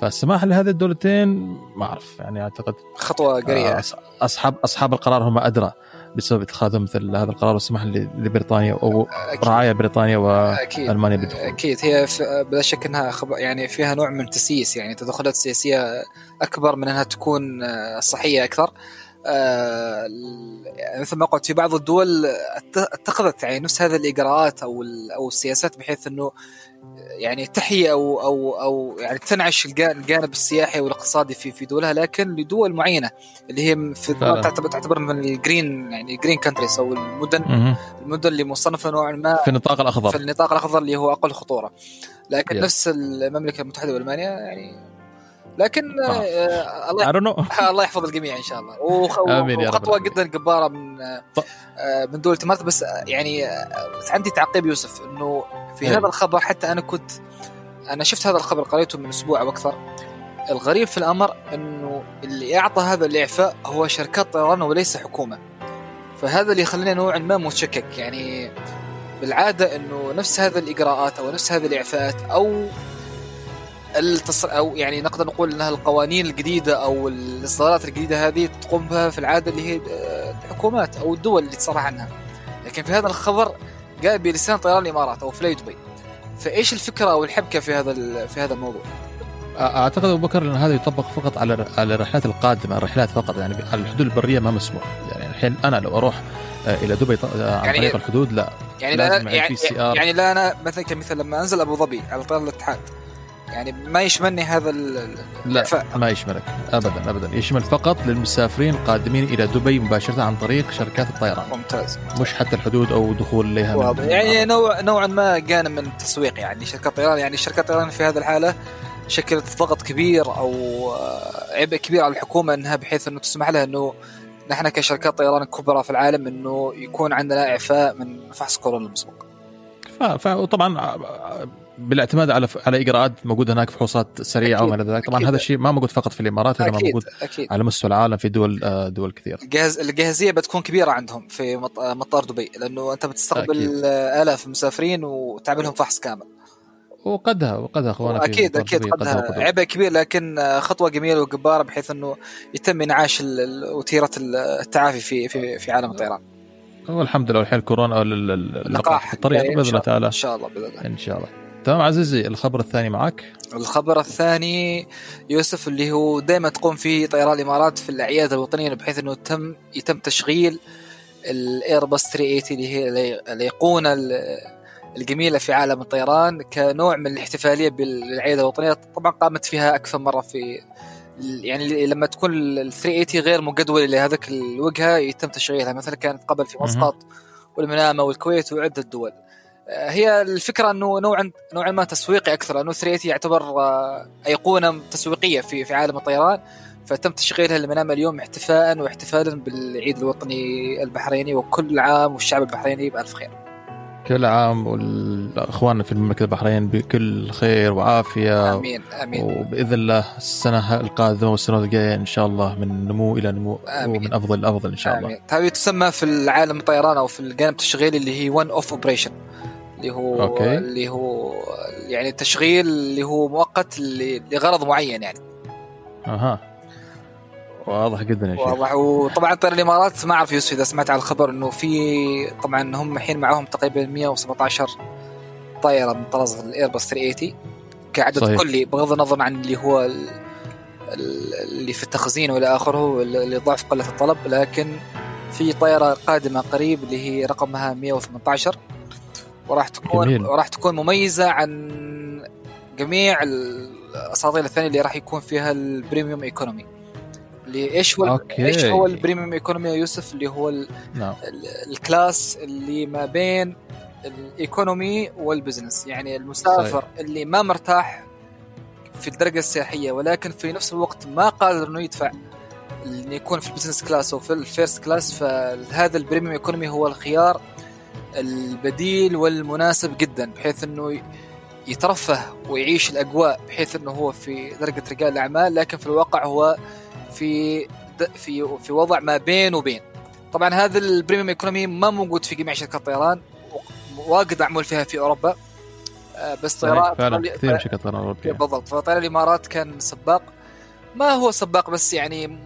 فالسماح لهذه الدولتين ما أعرف يعني أعتقد خطوة قريبة. اصحاب أصحاب القرار هم أدرى. بسبب اتخاذهم مثل هذا القرار والسماح لبريطانيا أو رعاية بريطانيا والمانيا بالدخول. أكيد. هي بلا شك إنها يعني فيها نوع من التسييس يعني تدخلات سياسية أكبر من إنها تكون آه، صحية أكثر. آه مثل ما قلت في بعض الدول أتخذت يعني نفس هذه الإجراءات أو أو السياسات بحيث إنه يعني تحيي أو أو أو يعني تنعش الجانب السياحي والاقتصادي في في دولها لكن لدول معينة اللي هي في تعتبر تعتبر من ال green يعني ال green countries أو المدن م- المدن اللي مصنفة نوعا ما في النطاق الأخضر. في النطاق الأخضر اللي هو أقل خطورة. لكن yes. نفس المملكة المتحدة والمانيا يعني لكن آه. آه الله [LAUGHS] الله يحفظ الجميع إن شاء الله. وخ... [LAUGHS] وخطوة جدا جبارة من آه من دوله الامارات بس يعني عندي تعقيب يوسف إنه في هذا الخبر حتى أنا كنت أنا شفت هذا الخبر قريته من أسبوع أو أكثر. الغريب في الأمر إنه اللي أعطى هذا الإعفاء هو شركات طيران وليس حكومة. فهذا اللي يخلينا نوعا ما متشكك. يعني بالعادة إنه نفس هذه الإجراءات أو نفس هذه الإعفاءات أو التصر أو يعني نقدر نقول إنها القوانين الجديدة أو الإصدارات الجديدة هذه تقوم بها في العادة اللي هي الحكومات أو الدول اللي تصرح عنها. لكن في هذا الخبر جاء بلسان طيران الإمارات أو فلاي دبي فإيش الفكرة أو الحبكة في هذا في هذا الموضوع؟ أعتقد أبو بكر إن هذا يطبق فقط على على الرحلات القادمة الرحلات فقط يعني على الحدود البرية ما مسموح. يعني الحين أنا لو أروح إلى دبي عن يعني طريق الحدود لا. يعني لا يعني, يعني لا أنا مثلا كمثال لما أنزل أبو ظبي على طيران الاتحاد يعني ما يشملني هذا لا ما يشملك. ابدا ابدا. يشمل فقط للمسافرين القادمين إلى دبي مباشرة عن طريق شركات الطيران. ممتاز. مش حتى الحدود أو دخول لها يعني نوع نوعا ما كان من التسويق يعني. شركات الطيران يعني شركات الطيران في هذه الحالة شكلت ضغط كبير أو عبء كبير على الحكومة إنها بحيث إنه تسمح لها إنه نحن كشركات طيران كبرى في العالم إنه يكون عندنا إعفاء من فحص كورونا المسبق. وطبعا بالاعتماد على على إجراءات موجودة هناك فحوصات سريعة وما إلى ذلك. طبعا هذا الشيء ما موجود فقط في الإمارات هذا موجود أكيد. على مستوى العالم في دول آه، دول كثيرة. جهز الجاهزية بتكون كبيرة عندهم في مطار دبي لأنه أنت بتستقبل. آلاف المسافرين وتعملهم فحص كامل. وقدها وقدها اخوانا أكيد أكيد قدها. عبء كبير لكن خطوة جميلة وجبارة بحيث إنه يتم إنعاش وتيرة التعافي في في في عالم الطيران. والحمد لله الحين كورونا اللقاح في الطريق بإذن الله تعالى. إن شاء الله بإذن الله. إن شاء الله. تمام عزيزي الخبر الثاني معك الخبر الثاني يوسف اللي هو دائما تقوم فيه طيران الإمارات في الأعياد الوطنية بحيث إنه تم يتم تشغيل الايرباص 380 اللي هي الايقونه الجميلة في عالم الطيران كنوع من الاحتفالية بالأعياد الوطنية. طبعا قامت فيها أكثر مرة في يعني لما تكون ال 380 غير مجدوله لهذاك الوجهة يتم تشغيلها. مثلا كانت قبل في مسقط والمنامه والكويت وعدة دول. هي الفكرة إنه نوعا نوعا ما تسويقي أكثر لأنه 380 يعتبر آه، أيقونة تسويقية في في عالم الطيران فتم تشغيلها لمنام اليوم احتفاء واحتفالا بالعيد الوطني البحريني وكل عام والشعب البحريني بألف خير. كل عام والأخوان في المملكة البحرين بكل خير وعافية آمين آمين وبإذن الله السنة القادمة والسنة الجاية إن شاء الله من نمو إلى نمو آمين. ومن أفضل لأفضل إن شاء الله. هذه تسمى في العالم الطيران أو في الجانب التشغيلي اللي هي one off operation اللي هو okay. اللي هو يعني تشغيل اللي هو مؤقت لغرض معين يعني. أها واضح جدا يا شيخ واضح وطبعا طير الإمارات ما أعرف يوسف إذا سمعت على الخبر إنه في طبعا هم الحين معاهم تقريبا 117 طائرة من طراز ال Airbus 380 كعدد صحيح. كلي بغض النظر عن اللي هو اللي في التخزين والى آخره اللي ضعف قلة الطلب لكن في طائرة قادمة قريب اللي هي رقمها 118 وراح تكون جميل. وراح تكون مميزة عن جميع الاساطيل الثانية اللي راح يكون فيها ال premium economy اللي إيش هو okay. إيش هو ال premium economy يا يوسف اللي هو ال... نعم. ال class اللي ما بين ال economy وال business يعني المسافر صحيح. اللي ما مرتاح في الدرجة السياحية ولكن في نفس الوقت ما قادر إنه يدفع إنه يكون في ال business class أو في ال first class فهذا ال premium economy هو الخيار البديل والمناسب جدا بحيث إنه يترفه ويعيش الأجواء بحيث إنه هو في درجة رجال الأعمال لكن في الواقع هو في في في وضع ما بين وبين. طبعا هذا ال premium economy ما موجود في جميع شركات الطيران واجد معمول فيها في أوروبا. آه، بس طيران فعلا كثير شركات طيران اوروبيه بالضبط. فطيران الإمارات كان سباق. ما هو سباق بس يعني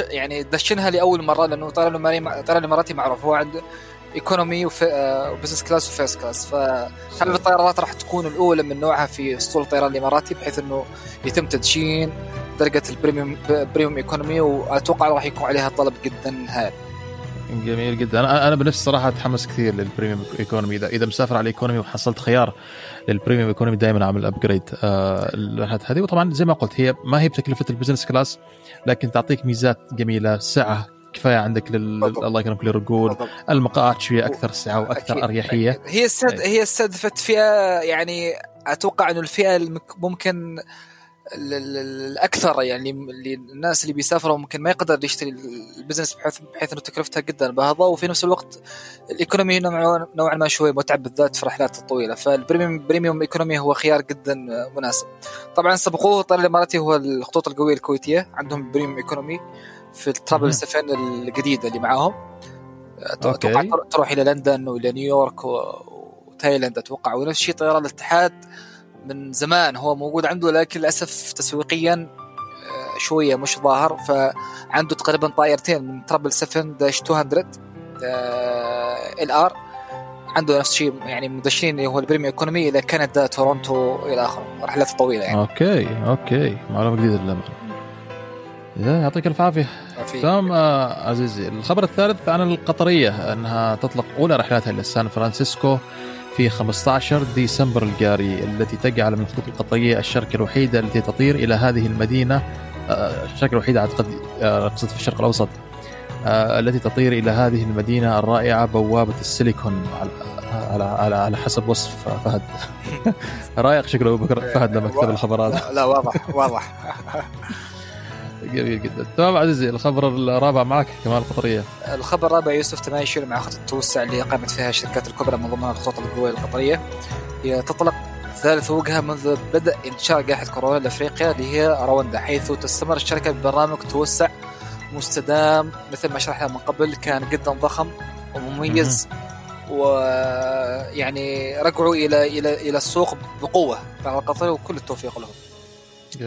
يعني دشنها لأول مرة لأنه الاماراتي الإماراتي معروف. هو عنده economy و business class و first class فهل الطيارات راح تكون الأولى من نوعها في أسطول الطيران الإماراتي بحيث إنه يتم تدشين درجة ال premium premium economy وأتوقع راح يكون عليها طلب جدا هائل. جميل جدا. أنا أنا بنفسي صراحة أتحمس كثير لل premium economy اذا إذا مسافر على ال economy وحصلت خيار لل premium economy دائما أعمل upgrade آه هذه. وطبعا زي ما قلت هي ما هي بتكلفه ال business class لكن تعطيك ميزات جميلة سعة كفاية عندك لل... الله يكرمك للرجول. المقاعد شوية أكثر سعة وأكثر أكيد. اريحيه هي السد... إيه. هي استهدفت فئة يعني أتوقع إنه الفئة ممكن الأكثر يعني اللي الناس اللي بيسافروا ممكن ما يقدر يشتري ال business بحيث بحيث إنه تكلفتها جدا باهظه وفي نفس الوقت ال economy نوعا ما شوي متعب بالذات في الرحلات الطويلة. فال premium premium economy هو خيار جدا مناسب. طبعا سبقوه الطيران الاماراتي هو الخطوط الجوية الكويتية. عندهم premium economy. في ال triple 7 الجديدة اللي معاهم. أتوقع تروح إلى لندن وإلى نيويورك وتايلاند أتوقع ونفس الشيء طيران الاتحاد من زمان هو موجود عنده لكن للأسف تسويقيا آه، شوية مش ظاهر. فعنده تقريبا طائرتين من triple 7 dash 200 LR. عنده نفس الشيء يعني مدشين اللي هو ال premium economy إلى كندا تورونتو إلى آخره. رحلات طويلة يعني. okay okay. معلومة جديدة للأمانة. يعطيك الف عافية. في تمام آه، عزيزي الخبر الثالث عن القطرية أنها تطلق أولى رحلاتها إلى سان فرانسيسكو في 15 ديسمبر الجاري التي تجعل من الخطوط القطرية الشركة الوحيدة التي تطير إلى هذه المدينة آه، الشركة الوحيدة أعتقد آه، أقصد في الشرق الأوسط التي تطير إلى هذه المدينة الرائعة بوابة السيليكون على على على, حسب وصف فهد. [LAUGHS] رايق شكله فهد لما كتب الخبر هذا لا, لا واضح واضح. جميل جدا. تمام عزيزي الخبر الرابع معك كمان القطرية. الخبر الرابع يوسف تماشي مع خطة التوسع اللي قامت فيها الشركات الكبرى من ضمنها الخطوط القوية القطرية. هي تطلق ثالث وجهة منذ بدء انتشار جائحة كورونا لأفريقيا اللي هي رواندا حيث تستمر الشركة ببرنامج توسع مستدام مثل ما شرحنا من قبل كان جدا ضخم ومميز ويعني رجعوا إلى إلى إلى السوق بقوة. مع القطريه وكل التوفيق لهم.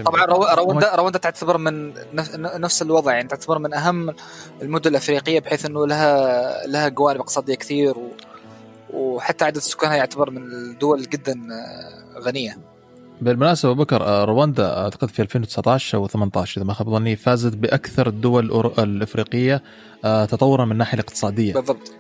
طبعا رو- رواندا رواندا تعتبر من نف- نفس الوضع يعني تعتبر من أهم المدن الأفريقية بحيث إنه لها لها جوانب اقتصادية كثير و وحتى عدد سكانها يعتبر من الدول جدا آه، غنية. بالمناسبة أبو بكر آه، رواندا أعتقد في 2019 أو 18 إذا ما خاب ظني فازت بأكثر الدول الإفريقية آه، تطورا من الناحية الاقتصادية. بالضبط.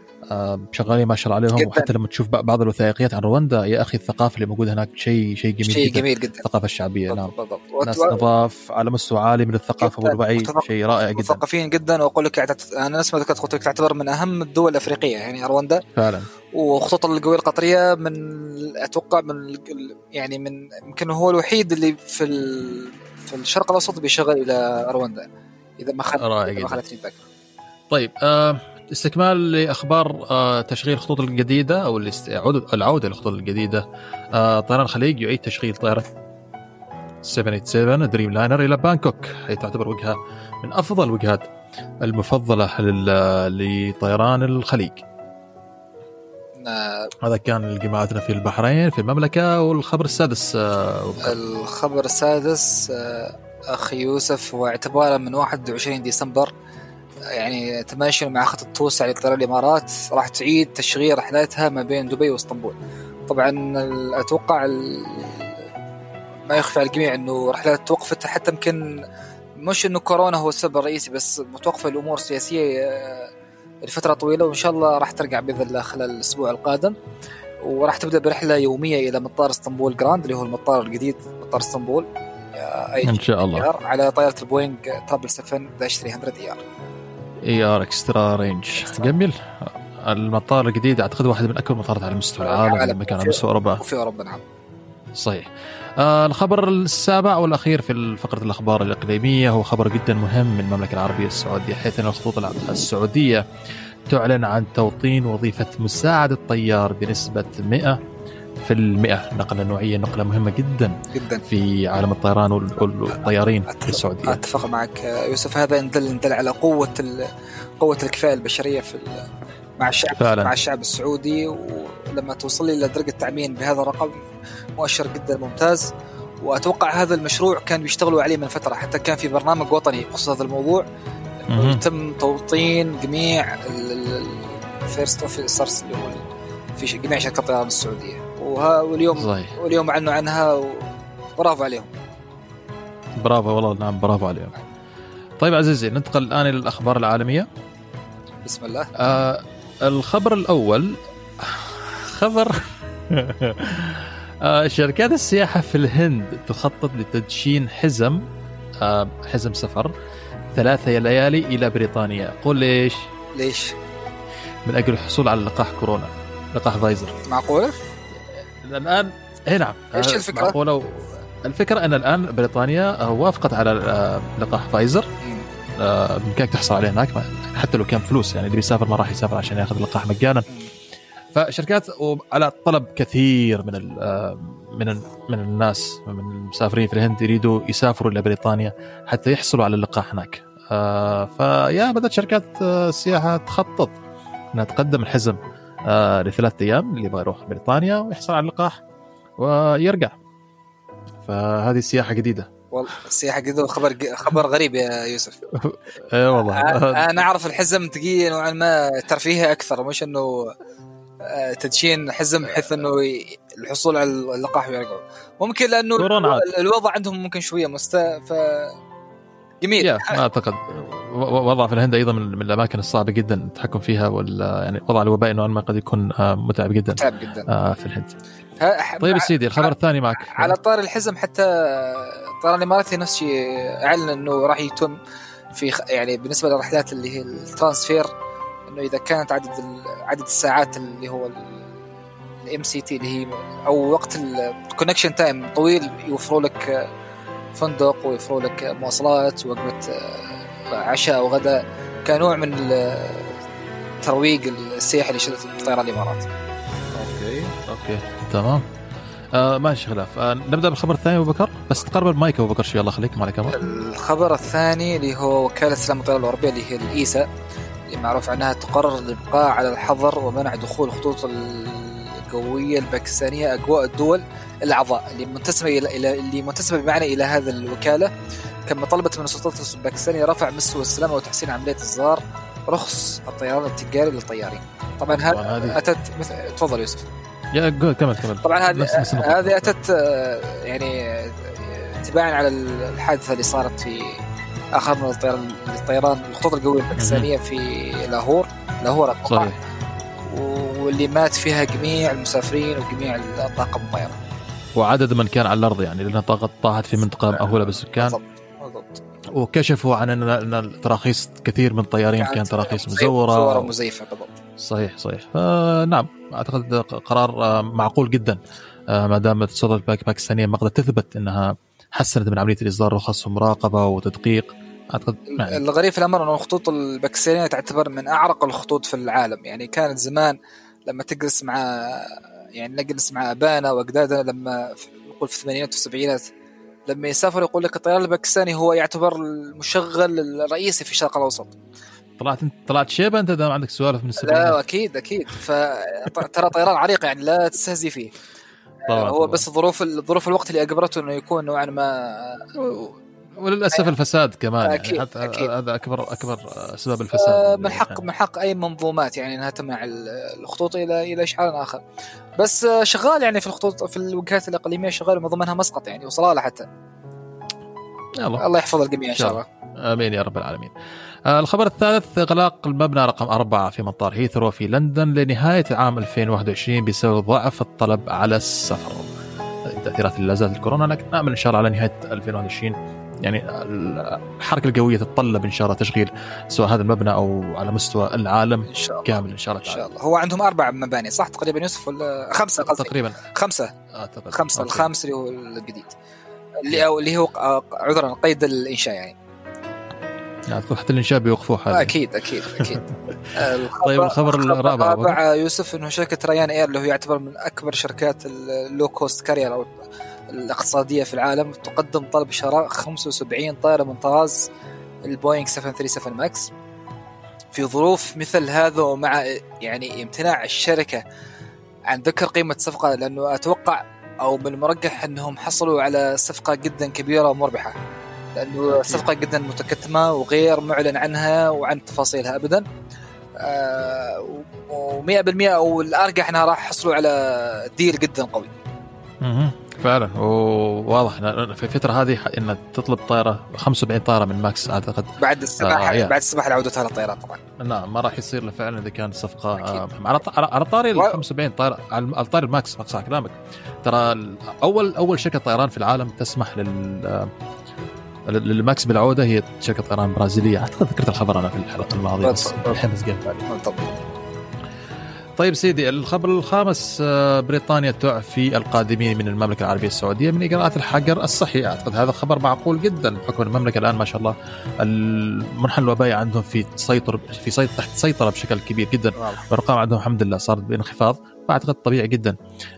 شغالين ما شاء الله عليهم. جداً. وحتى لما تشوف بعض الوثائقيات عن رواندا يا أخي الثقافة اللي موجودة هناك شيء شيء جميل شيء جدا. جميل جدا. الثقافة الشعبية نعم. بالضبط. ناس نظاف على مستوى عالي من الثقافة جداً. والوعي شيء رائع جدا. مثقفين جدا. وأقول لك أنا نفس ما ذكرت قلت لك تعتبر من أهم الدول الأفريقية يعني رواندا. فعلا. وخطط القوية القطرية من أتوقع من يعني من يمكن هو الوحيد اللي في ال- في الشرق الأوسط بيشغل إلى رواندا إذا ما خانت رائع إذا ما خانتني الذاكره طيب آه استكمال لأخبار آه تشغيل الخطوط الجديدة أو العودة للخطوط الجديدة. آه طيران الخليج يعيد تشغيل طائره 787 Dreamliner إلى بانكوك. حيث تعتبر وجهة من أفضل الوجهات المفضلة لطيران الخليج. آه، هذا كان جماعتنا في البحرين في المملكة والخبر السادس آه الخبر السادس أخي يوسف هو اعتبارا من 21 ديسمبر يعني تماشيا مع خطة توسع لطيران الامارات راح تعيد تشغيل رحلاتها ما بين دبي واسطنبول. طبعا أتوقع ما يخفى على الجميع إنه رحلات توقفت حتى يمكن مش إنه كورونا هو السبب الرئيسي بس متوقفه الأمور السياسية آه، لفترة طويلة وإن شاء الله راح ترجع بإذن الله خلال الأسبوع القادم. وراح تبدأ برحلة يومية إلى مطار اسطنبول Grand اللي هو المطار الجديد مطار اسطنبول إن شاء الله على طائرة البوينغ triple 7 300 ER ER extra range جميل المطار الجديد أعتقد واحد من أكبر المطارات على مستوى العالم العالم. ما كان على مستوى أوروبا. وفي أوروبا نعم. صحيح. آه الخبر السابع والأخير في فقرة الأخبار الإقليمية هو خبر جدا مهم من المملكة العربية السعودية حيث أن الخطوط السعودية تعلن عن توطين وظيفة مساعد الطيار بنسبة 100 في المئة نقلة نوعية نقلة مهمة جدا جدا. في عالم الطيران وال- والطيارين في السعودية. أتفق معك. يوسف هذا يدل يدل على قوة ال- قوة الكفاءة البشرية في مع الشعب فعلا. مع الشعب السعودي. ولما توصل إلى درجة تعمين بهذا الرقم مؤشر جدا ممتاز. وأتوقع هذا المشروع كان بيشتغلوا عليه من فترة حتى كان في برنامج وطني بخصوص هذا الموضوع. يتم توطين جميع ال first officers اللي هو في جميع شركات الطيران السعودية. وها واليوم صحيح. واليوم اعلنوا عنها و- برافو عليهم. برافو والله نعم برافو عليهم. طيب عزيزي ننتقل الآن إلى الأخبار العالمية. بسم الله. آه الخبر الأول خبر [LAUGHS] آه شركات السياحة في الهند تخطط لتدشين حزم آه حزم سفر ثلاثة ليالي إلى بريطانيا. قول ليش؟ ليش؟ من أجل الحصول على لقاح كورونا لقاح فايزر. معقوله؟ الآن اي نعم إيش آه، الفكرة؟ معقولة و... الفكرة أن الآن بريطانيا آه، وافقت على آه، لقاح فايزر. بامكانك تحصل عليه هناك؟ حتى لو كان فلوس يعني اللي بيسافر ما راح يسافر عشان ياخذ اللقاح مجانا. فشركات على طلب كثير من من من الناس من المسافرين في الهند يريدوا يسافروا إلى بريطانيا حتى يحصلوا على اللقاح هناك. فيا بدأت شركات السياحة تخطط إنها تقدم الحزم. آه، لثلاث أيام اللي يبغى يروح بريطانيا ويحصل على اللقاح ويرجع. فهذه سياحة جديدة. والله السياحه كذا خبر خبر غريب يا يوسف. [LAUGHS] اي والله. أنا أعرف الحزم ثقيل نوعا ما ترفيهي أكثر مش إنه آه، تدشين حزم بحيث إنه الحصول على اللقاح ويرجعوا. ممكن لأنه الوضع عندهم ممكن شوية مست ف جميل. يا ما أعتقد. وضع في الهند أيضا من الأماكن الصعبة جدا التحكم فيها ولا يعني وضع الوبائي نوعا ما قد يكون آه، متعب جدا متعب جدا. آه، في الهند. طيب سيدي الخبر الثاني معك. على طار الحزم حتى الطيران الاماراتي نفس الشيء أعلن إنه راح يتم في يعني بالنسبة للرحلات اللي هي الترانسفير إنه إذا كانت عدد عدد الساعات اللي هو ال MCT اللي هي أو وقت ال connection time طويل يوفروا لك فندق ويوفروا لك مواصلات ووجبه آه، عشاء أو غداء كنوع من ال- ترويج السياحه لطيران الإمارات. okay okay. تمام. آه ماشي خلاف. آه نبدأ بالخبر الثاني أبو بكر. بس تقرب المايك أبو بكر شوي. الله يخليك ما عليك الخبر الثاني اللي هو وكالة سلام الطيران الأوروبية اللي هي ال EASA اللي معروف عنها تقرر الإبقاء على الحظر ومنع دخول الخطوط الجوية الباكستانية أجواء الدول الأعضاء اللي منتسبة إلى إلى- اللي منتسبة بمعنى إلى هذه الوكالة. كما طلبت من السلطات الباكستانية رفع مستوى السلامة وتحسين عملية إصدار رخص الطيران التجاري للطيارين. طبعا هذه أتت مثل تفضل يوسف. يا قول كمل كمل. طبعا هذه. هذه أتت آه، يعني آه، تباعا على الحادثة اللي صارت في آخر من الطيران الطيران الخطوط الجويه الباكستانية في لاهور. لاهور أتوقع. صحيح. واللي مات فيها جميع المسافرين وجميع الطاقم الطيران وعدد من كان على الأرض يعني لأنها طاحت في منطقة مأهولة بالسكان. بالضبط بالضبط. وكشفوا عن ان أن التراخيص كثير من الطيارين كانت تراخيص مزورة. مزورة مزيفة بالضبط. صحيح صحيح. فنعم أعتقد قرار آه، معقول جدا. آه، ما دام الباك- الباكستانية ما قدرت تثبت إنها حسنت من عملية الإصدار رخص ومراقبه وتدقيق أعتقد يعني الغريب في الأمر إنه الخطوط الباكستانية تعتبر من أعرق الخطوط في العالم. يعني كانت زمان لما تجلس مع يعني نجلس مع أبانا وأجدادنا لما نقول في الثمانينات والسبعينات لما يسافر يقول لك الطيران الباكستاني هو يعتبر المشغل الرئيسي في الشرق الأوسط. طلعت أنت طلعت شيبة أنت؟ دام عندك سوالف من لا السبعينات أكيد. أكيد فترى طيران عريق يعني لا تستهزي فيه. طبعاً، هو طبعاً. بس ظروف ظروف الوقت اللي أجبرته إنه يكون نوعا ما وللأسف الفساد كمان أكيد، يعني حتى أكيد. هذا اكبر أكبر أسباب آه، الفساد من حق من حق أي منظومات يعني إنها تمنع ال- الخطوط إلى إلى اشعار آخر. بس آه، شغال يعني في الخطوط في الوجهات الأقليمية شغال ومن ضمنها مسقط يعني وصلاله حتى. يلا. الله يحفظ الجميع إن شاء الله. آمين يا رب العالمين. آه، الخبر الثالث إغلاق المبنى رقم أربعة في مطار هيثرو في لندن لنهاية عام 2021 بسبب ضعف الطلب على السفر. التاثيرات اللي لا زالت الكورونا لكن نأمل إن شاء الله على نهاية 2021 يعني الحركة القوية تتطلب إن شاء الله تشغيل سواء هذا المبنى أو على مستوى العالم إن شاء الله. كامل إن شاء الله إن تعالى. شاء الله. هو عندهم أربع مباني صح؟ تقريبا يوسف ولا خمسة قصدي؟ تقريبا. خمسة. اعتقد خمسة okay. الخامس اللي هو الجديد. اللي أو اللي هو آه، عذرا قيد الإنشاء يعني. يعني حتى الإنشاء بيوقفوه حاليا. أكيد أكيد أكيد. [LAUGHS] طيب الخبر الرابع. الرابع يوسف إنه شركة ريان اير اللي هو يعتبر من أكبر شركات ال low cost carrier أو الاقتصادية في العالم تقدم طلب شراء 75 طائرة من طراز البوينغ 737 ماكس. في ظروف مثل هذا ومع يعني امتناع الشركة عن ذكر قيمة الصفقه لأنه أتوقع أو من المرجح أنهم حصلوا على صفقة جدا كبيرة ومربحة لأنه صفقة جدا متكتمة وغير معلن عنها وعن تفاصيلها ابدا. و100% أو الأرجح أنها راح يحصلوا على deal جدا قوي. فعلا. وواضح في الفترة هذه إن تطلب طائرة 75 طائرة من ماكس أعتقد. بعد السماح آه،. بعد السماح لعودتها للطيران طبعا. نعم ما راح يصير له فعلا إذا كان صفقة. آه، على طاري ال و- 75 طائرة على طاري الماكس اقص كلامك ترى أول أول شركة طيران في العالم تسمح لل آه، للماكس بالعودة هي شركة طيران برازيلية. أعتقد ذكرت الخبر أنا في الحلقة الماضية بس بالضبط. الحين بس قلت طيب سيدي الخبر الخامس آه، بريطانيا تعفي القادمين من المملكة العربية السعودية من اجراءات الحجر الصحي أعتقد هذا خبر معقول جدا. بحكم المملكة الآن ما شاء الله المنحنى الوبائي عندهم في تسيطر في سيط تحت سيطرة بشكل كبير جدا. والارقام عندهم الحمد لله صارت بانخفاض فأعتقد طبيعي جدا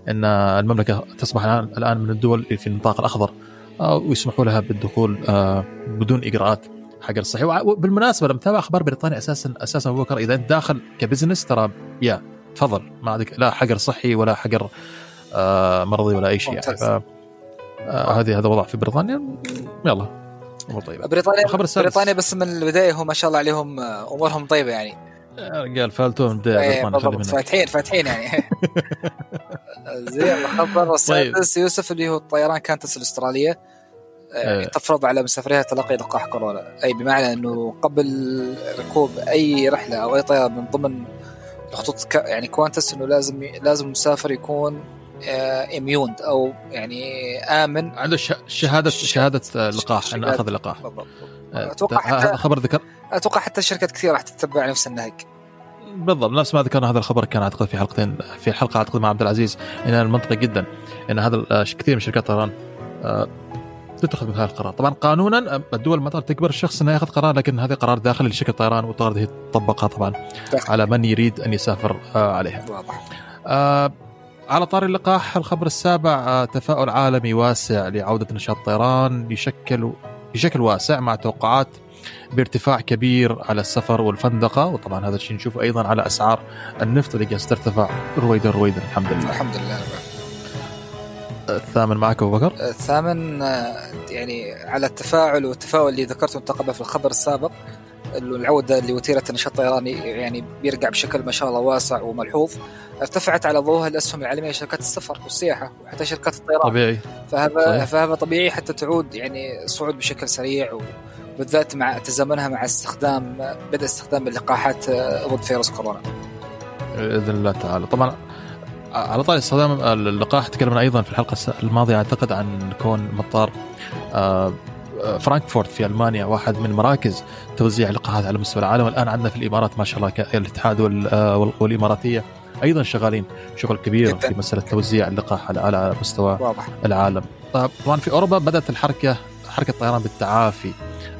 إن المملكة تصبح الآن الآن من الدول اللي في النطاق الأخضر آه، ويسمحوا لها بالدخول آه، بدون اجراءات حجر صحي. وبالمناسبة لما تتابع أخبار بريطانيا أساسا أساسا بكر إذا أنت داخل كبزنس ترى يا تفضل ما عندك لا حجر صحي ولا حجر آه، مرضي ولا أي شيء يعني. آه، هذه هذا وضع في بريطانيا. يلا. أمور طيبة. بريطانيا الخبر السادس. بريطانيا بس من البداية هم ما شاء الله عليهم آه، أمورهم طيبة يعني. رجال فالتون بدأ فاتحين فاتحين يعني. [LAUGHS] زين الخبر السادس يوسف اللي هو الطيران كانتس الاستراليه إيه. تفرض على مسافريها تلقي لقاح كورونا. أي بمعنى إنه قبل ركوب أي رحلة أو أي طيارة من ضمن خطوط يعني Qantas إنه لازم لازم المسافر يكون immune آه، أو يعني آمن. عنده شهاده شهادة لقاح إنه أخذ لقاح. بالضبط. آه، أتوقع حتى خبر ذكر؟ أتوقع حتى الشركات كثير راح تتبع نفس النهج. بالضبط نفس ما ذكرنا هذا الخبر كان أعتقد في حلقتين في حلقة أعتقد مع عبد العزيز ان المنطقي جدا إن هذا آه، كثير من شركات الطيران تتخذ مثل هذا القرار. طبعا قانونا الدول ما تجبر الشخص إنه يأخذ قرار لكن هذا قرار داخلي لشركة الطيران وتقدر هي تطبقها طبعا داخل. على من يريد أن يسافر عليها. واضح. آه على طار اللقاح الخبر السابع آه تفاؤل عالمي واسع لعودة نشاط الطيران يشكل بشكل واسع مع توقعات بارتفاع كبير على السفر والفندقة وطبعا هذا الشيء نشوفه أيضا على أسعار النفط اللي قاعد ترتفع رويدا رويدا الحمد لله. الحمد لله الثامن معك أبو بكر؟ الثامن آه، يعني على التفاعل والتفاؤل اللي ذكرته انت قبل في الخبر السابق العودة لوتيره النشاط الطيراني يعني بيرجع بشكل ما شاء الله واسع وملحوظ. ارتفعت على ضوءها الأسهم العالمية لشركات السفر والسياحة وحتى شركات الطيران. طبيعي. فهذا فهذا طبيعي حتى تعود يعني صعود بشكل سريع وبالذات مع تزامنها مع استخدام بدء استخدام اللقاحات ضد فيروس كورونا. بإذن الله تعالى. طبعا على طاري استخدام اللقاح تكلمنا أيضا في الحلقة الماضية أعتقد عن كون مطار آه، فرانكفورت في ألمانيا واحد من مراكز توزيع اللقاحات على مستوى العالم الآن عندنا في الإمارات ما شاء الله الاتحاد آه، والإماراتية أيضا شغالين شغل كبير جدا. في مسألة توزيع اللقاح على على مستوى واضح. العالم طبعا في أوروبا بدأت الحركة حركة الطيران بالتعافي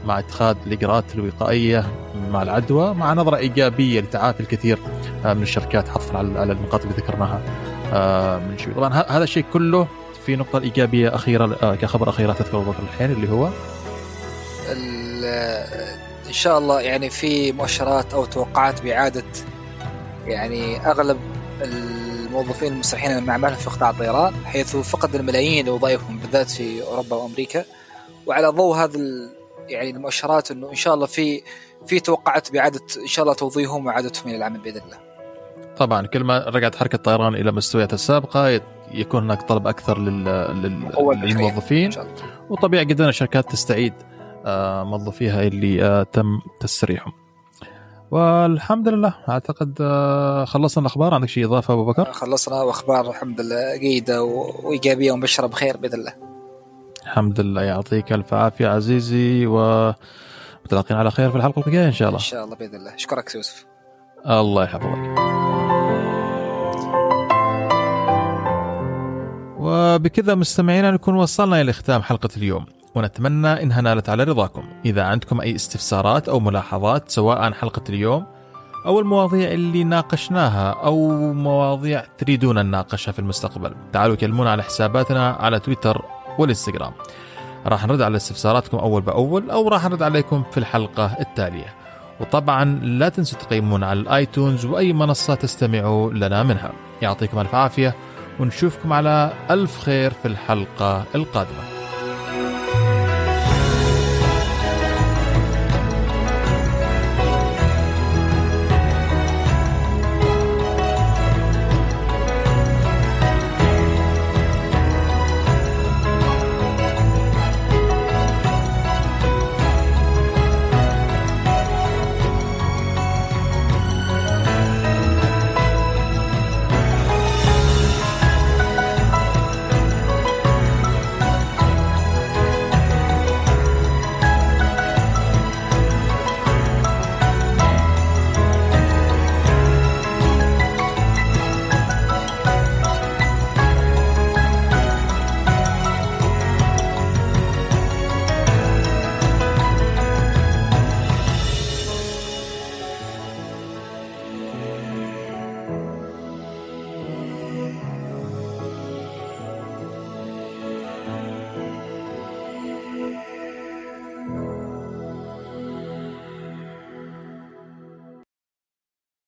مع اتخاذ الإجراءات الوقائية مع العدوى مع نظرة إيجابية لتعافي الكثير آه، من الشركات حفظا على النقاط اللي ذكرناها. آه، من شوي. طبعا هذا الشيء كله في نقطة إيجابية أخيرة آه، كخبر أخيرة تذكر الحين اللي هو؟ إن شاء الله يعني في مؤشرات أو توقعات بإعادة يعني أغلب الموظفين المسرحين من اعمالهم في قطاع الطيران حيث فقد الملايين وظائفهم بالذات في أوروبا وأمريكا. وعلى ضوء هذا يعني المؤشرات إنه إن شاء الله في في توقعات باعاده إن شاء الله توظيفهم واعادتهم إلى العمل بإذن الله. طبعا كل ما رجعت حركة الطيران إلى مستوياتها السابقة يكون هناك طلب أكثر لل... لل... للموظفين وطبيعي جدا الشركات تستعيد آه، موظفيها اللي آه، تم تسريحهم. والحمد لله أعتقد آه، خلصنا الأخبار عندك شيء إضافة أبو بكر؟ خلصنا واخبار الحمد لله جيده وإيجابية ومبشرة بخير بإذن الله. الحمد لله يعطيك ألف عافية عزيزي ومتلاقين على خير في الحلقة الجاية إن شاء الله. إن شاء الله بإذن الله، أشكرك يوسف. الله يحفظك. وبكذا مستمعينا نكون وصلنا إلى ختام حلقة اليوم. ونتمنى إنها نالت على رضاكم إذا عندكم أي استفسارات أو ملاحظات سواء عن حلقة اليوم أو المواضيع اللي ناقشناها أو مواضيع تريدون نناقشها في المستقبل تعالوا كلمونا على حساباتنا على تويتر والإنستغرام. راح نرد على استفساراتكم أول بأول أو راح نرد عليكم في الحلقة التالية. وطبعا لا تنسوا تقيمونا على الآيتونز وأي منصة تستمعوا لنا منها. يعطيكم ألف عافية ونشوفكم على ألف خير في الحلقة القادمة.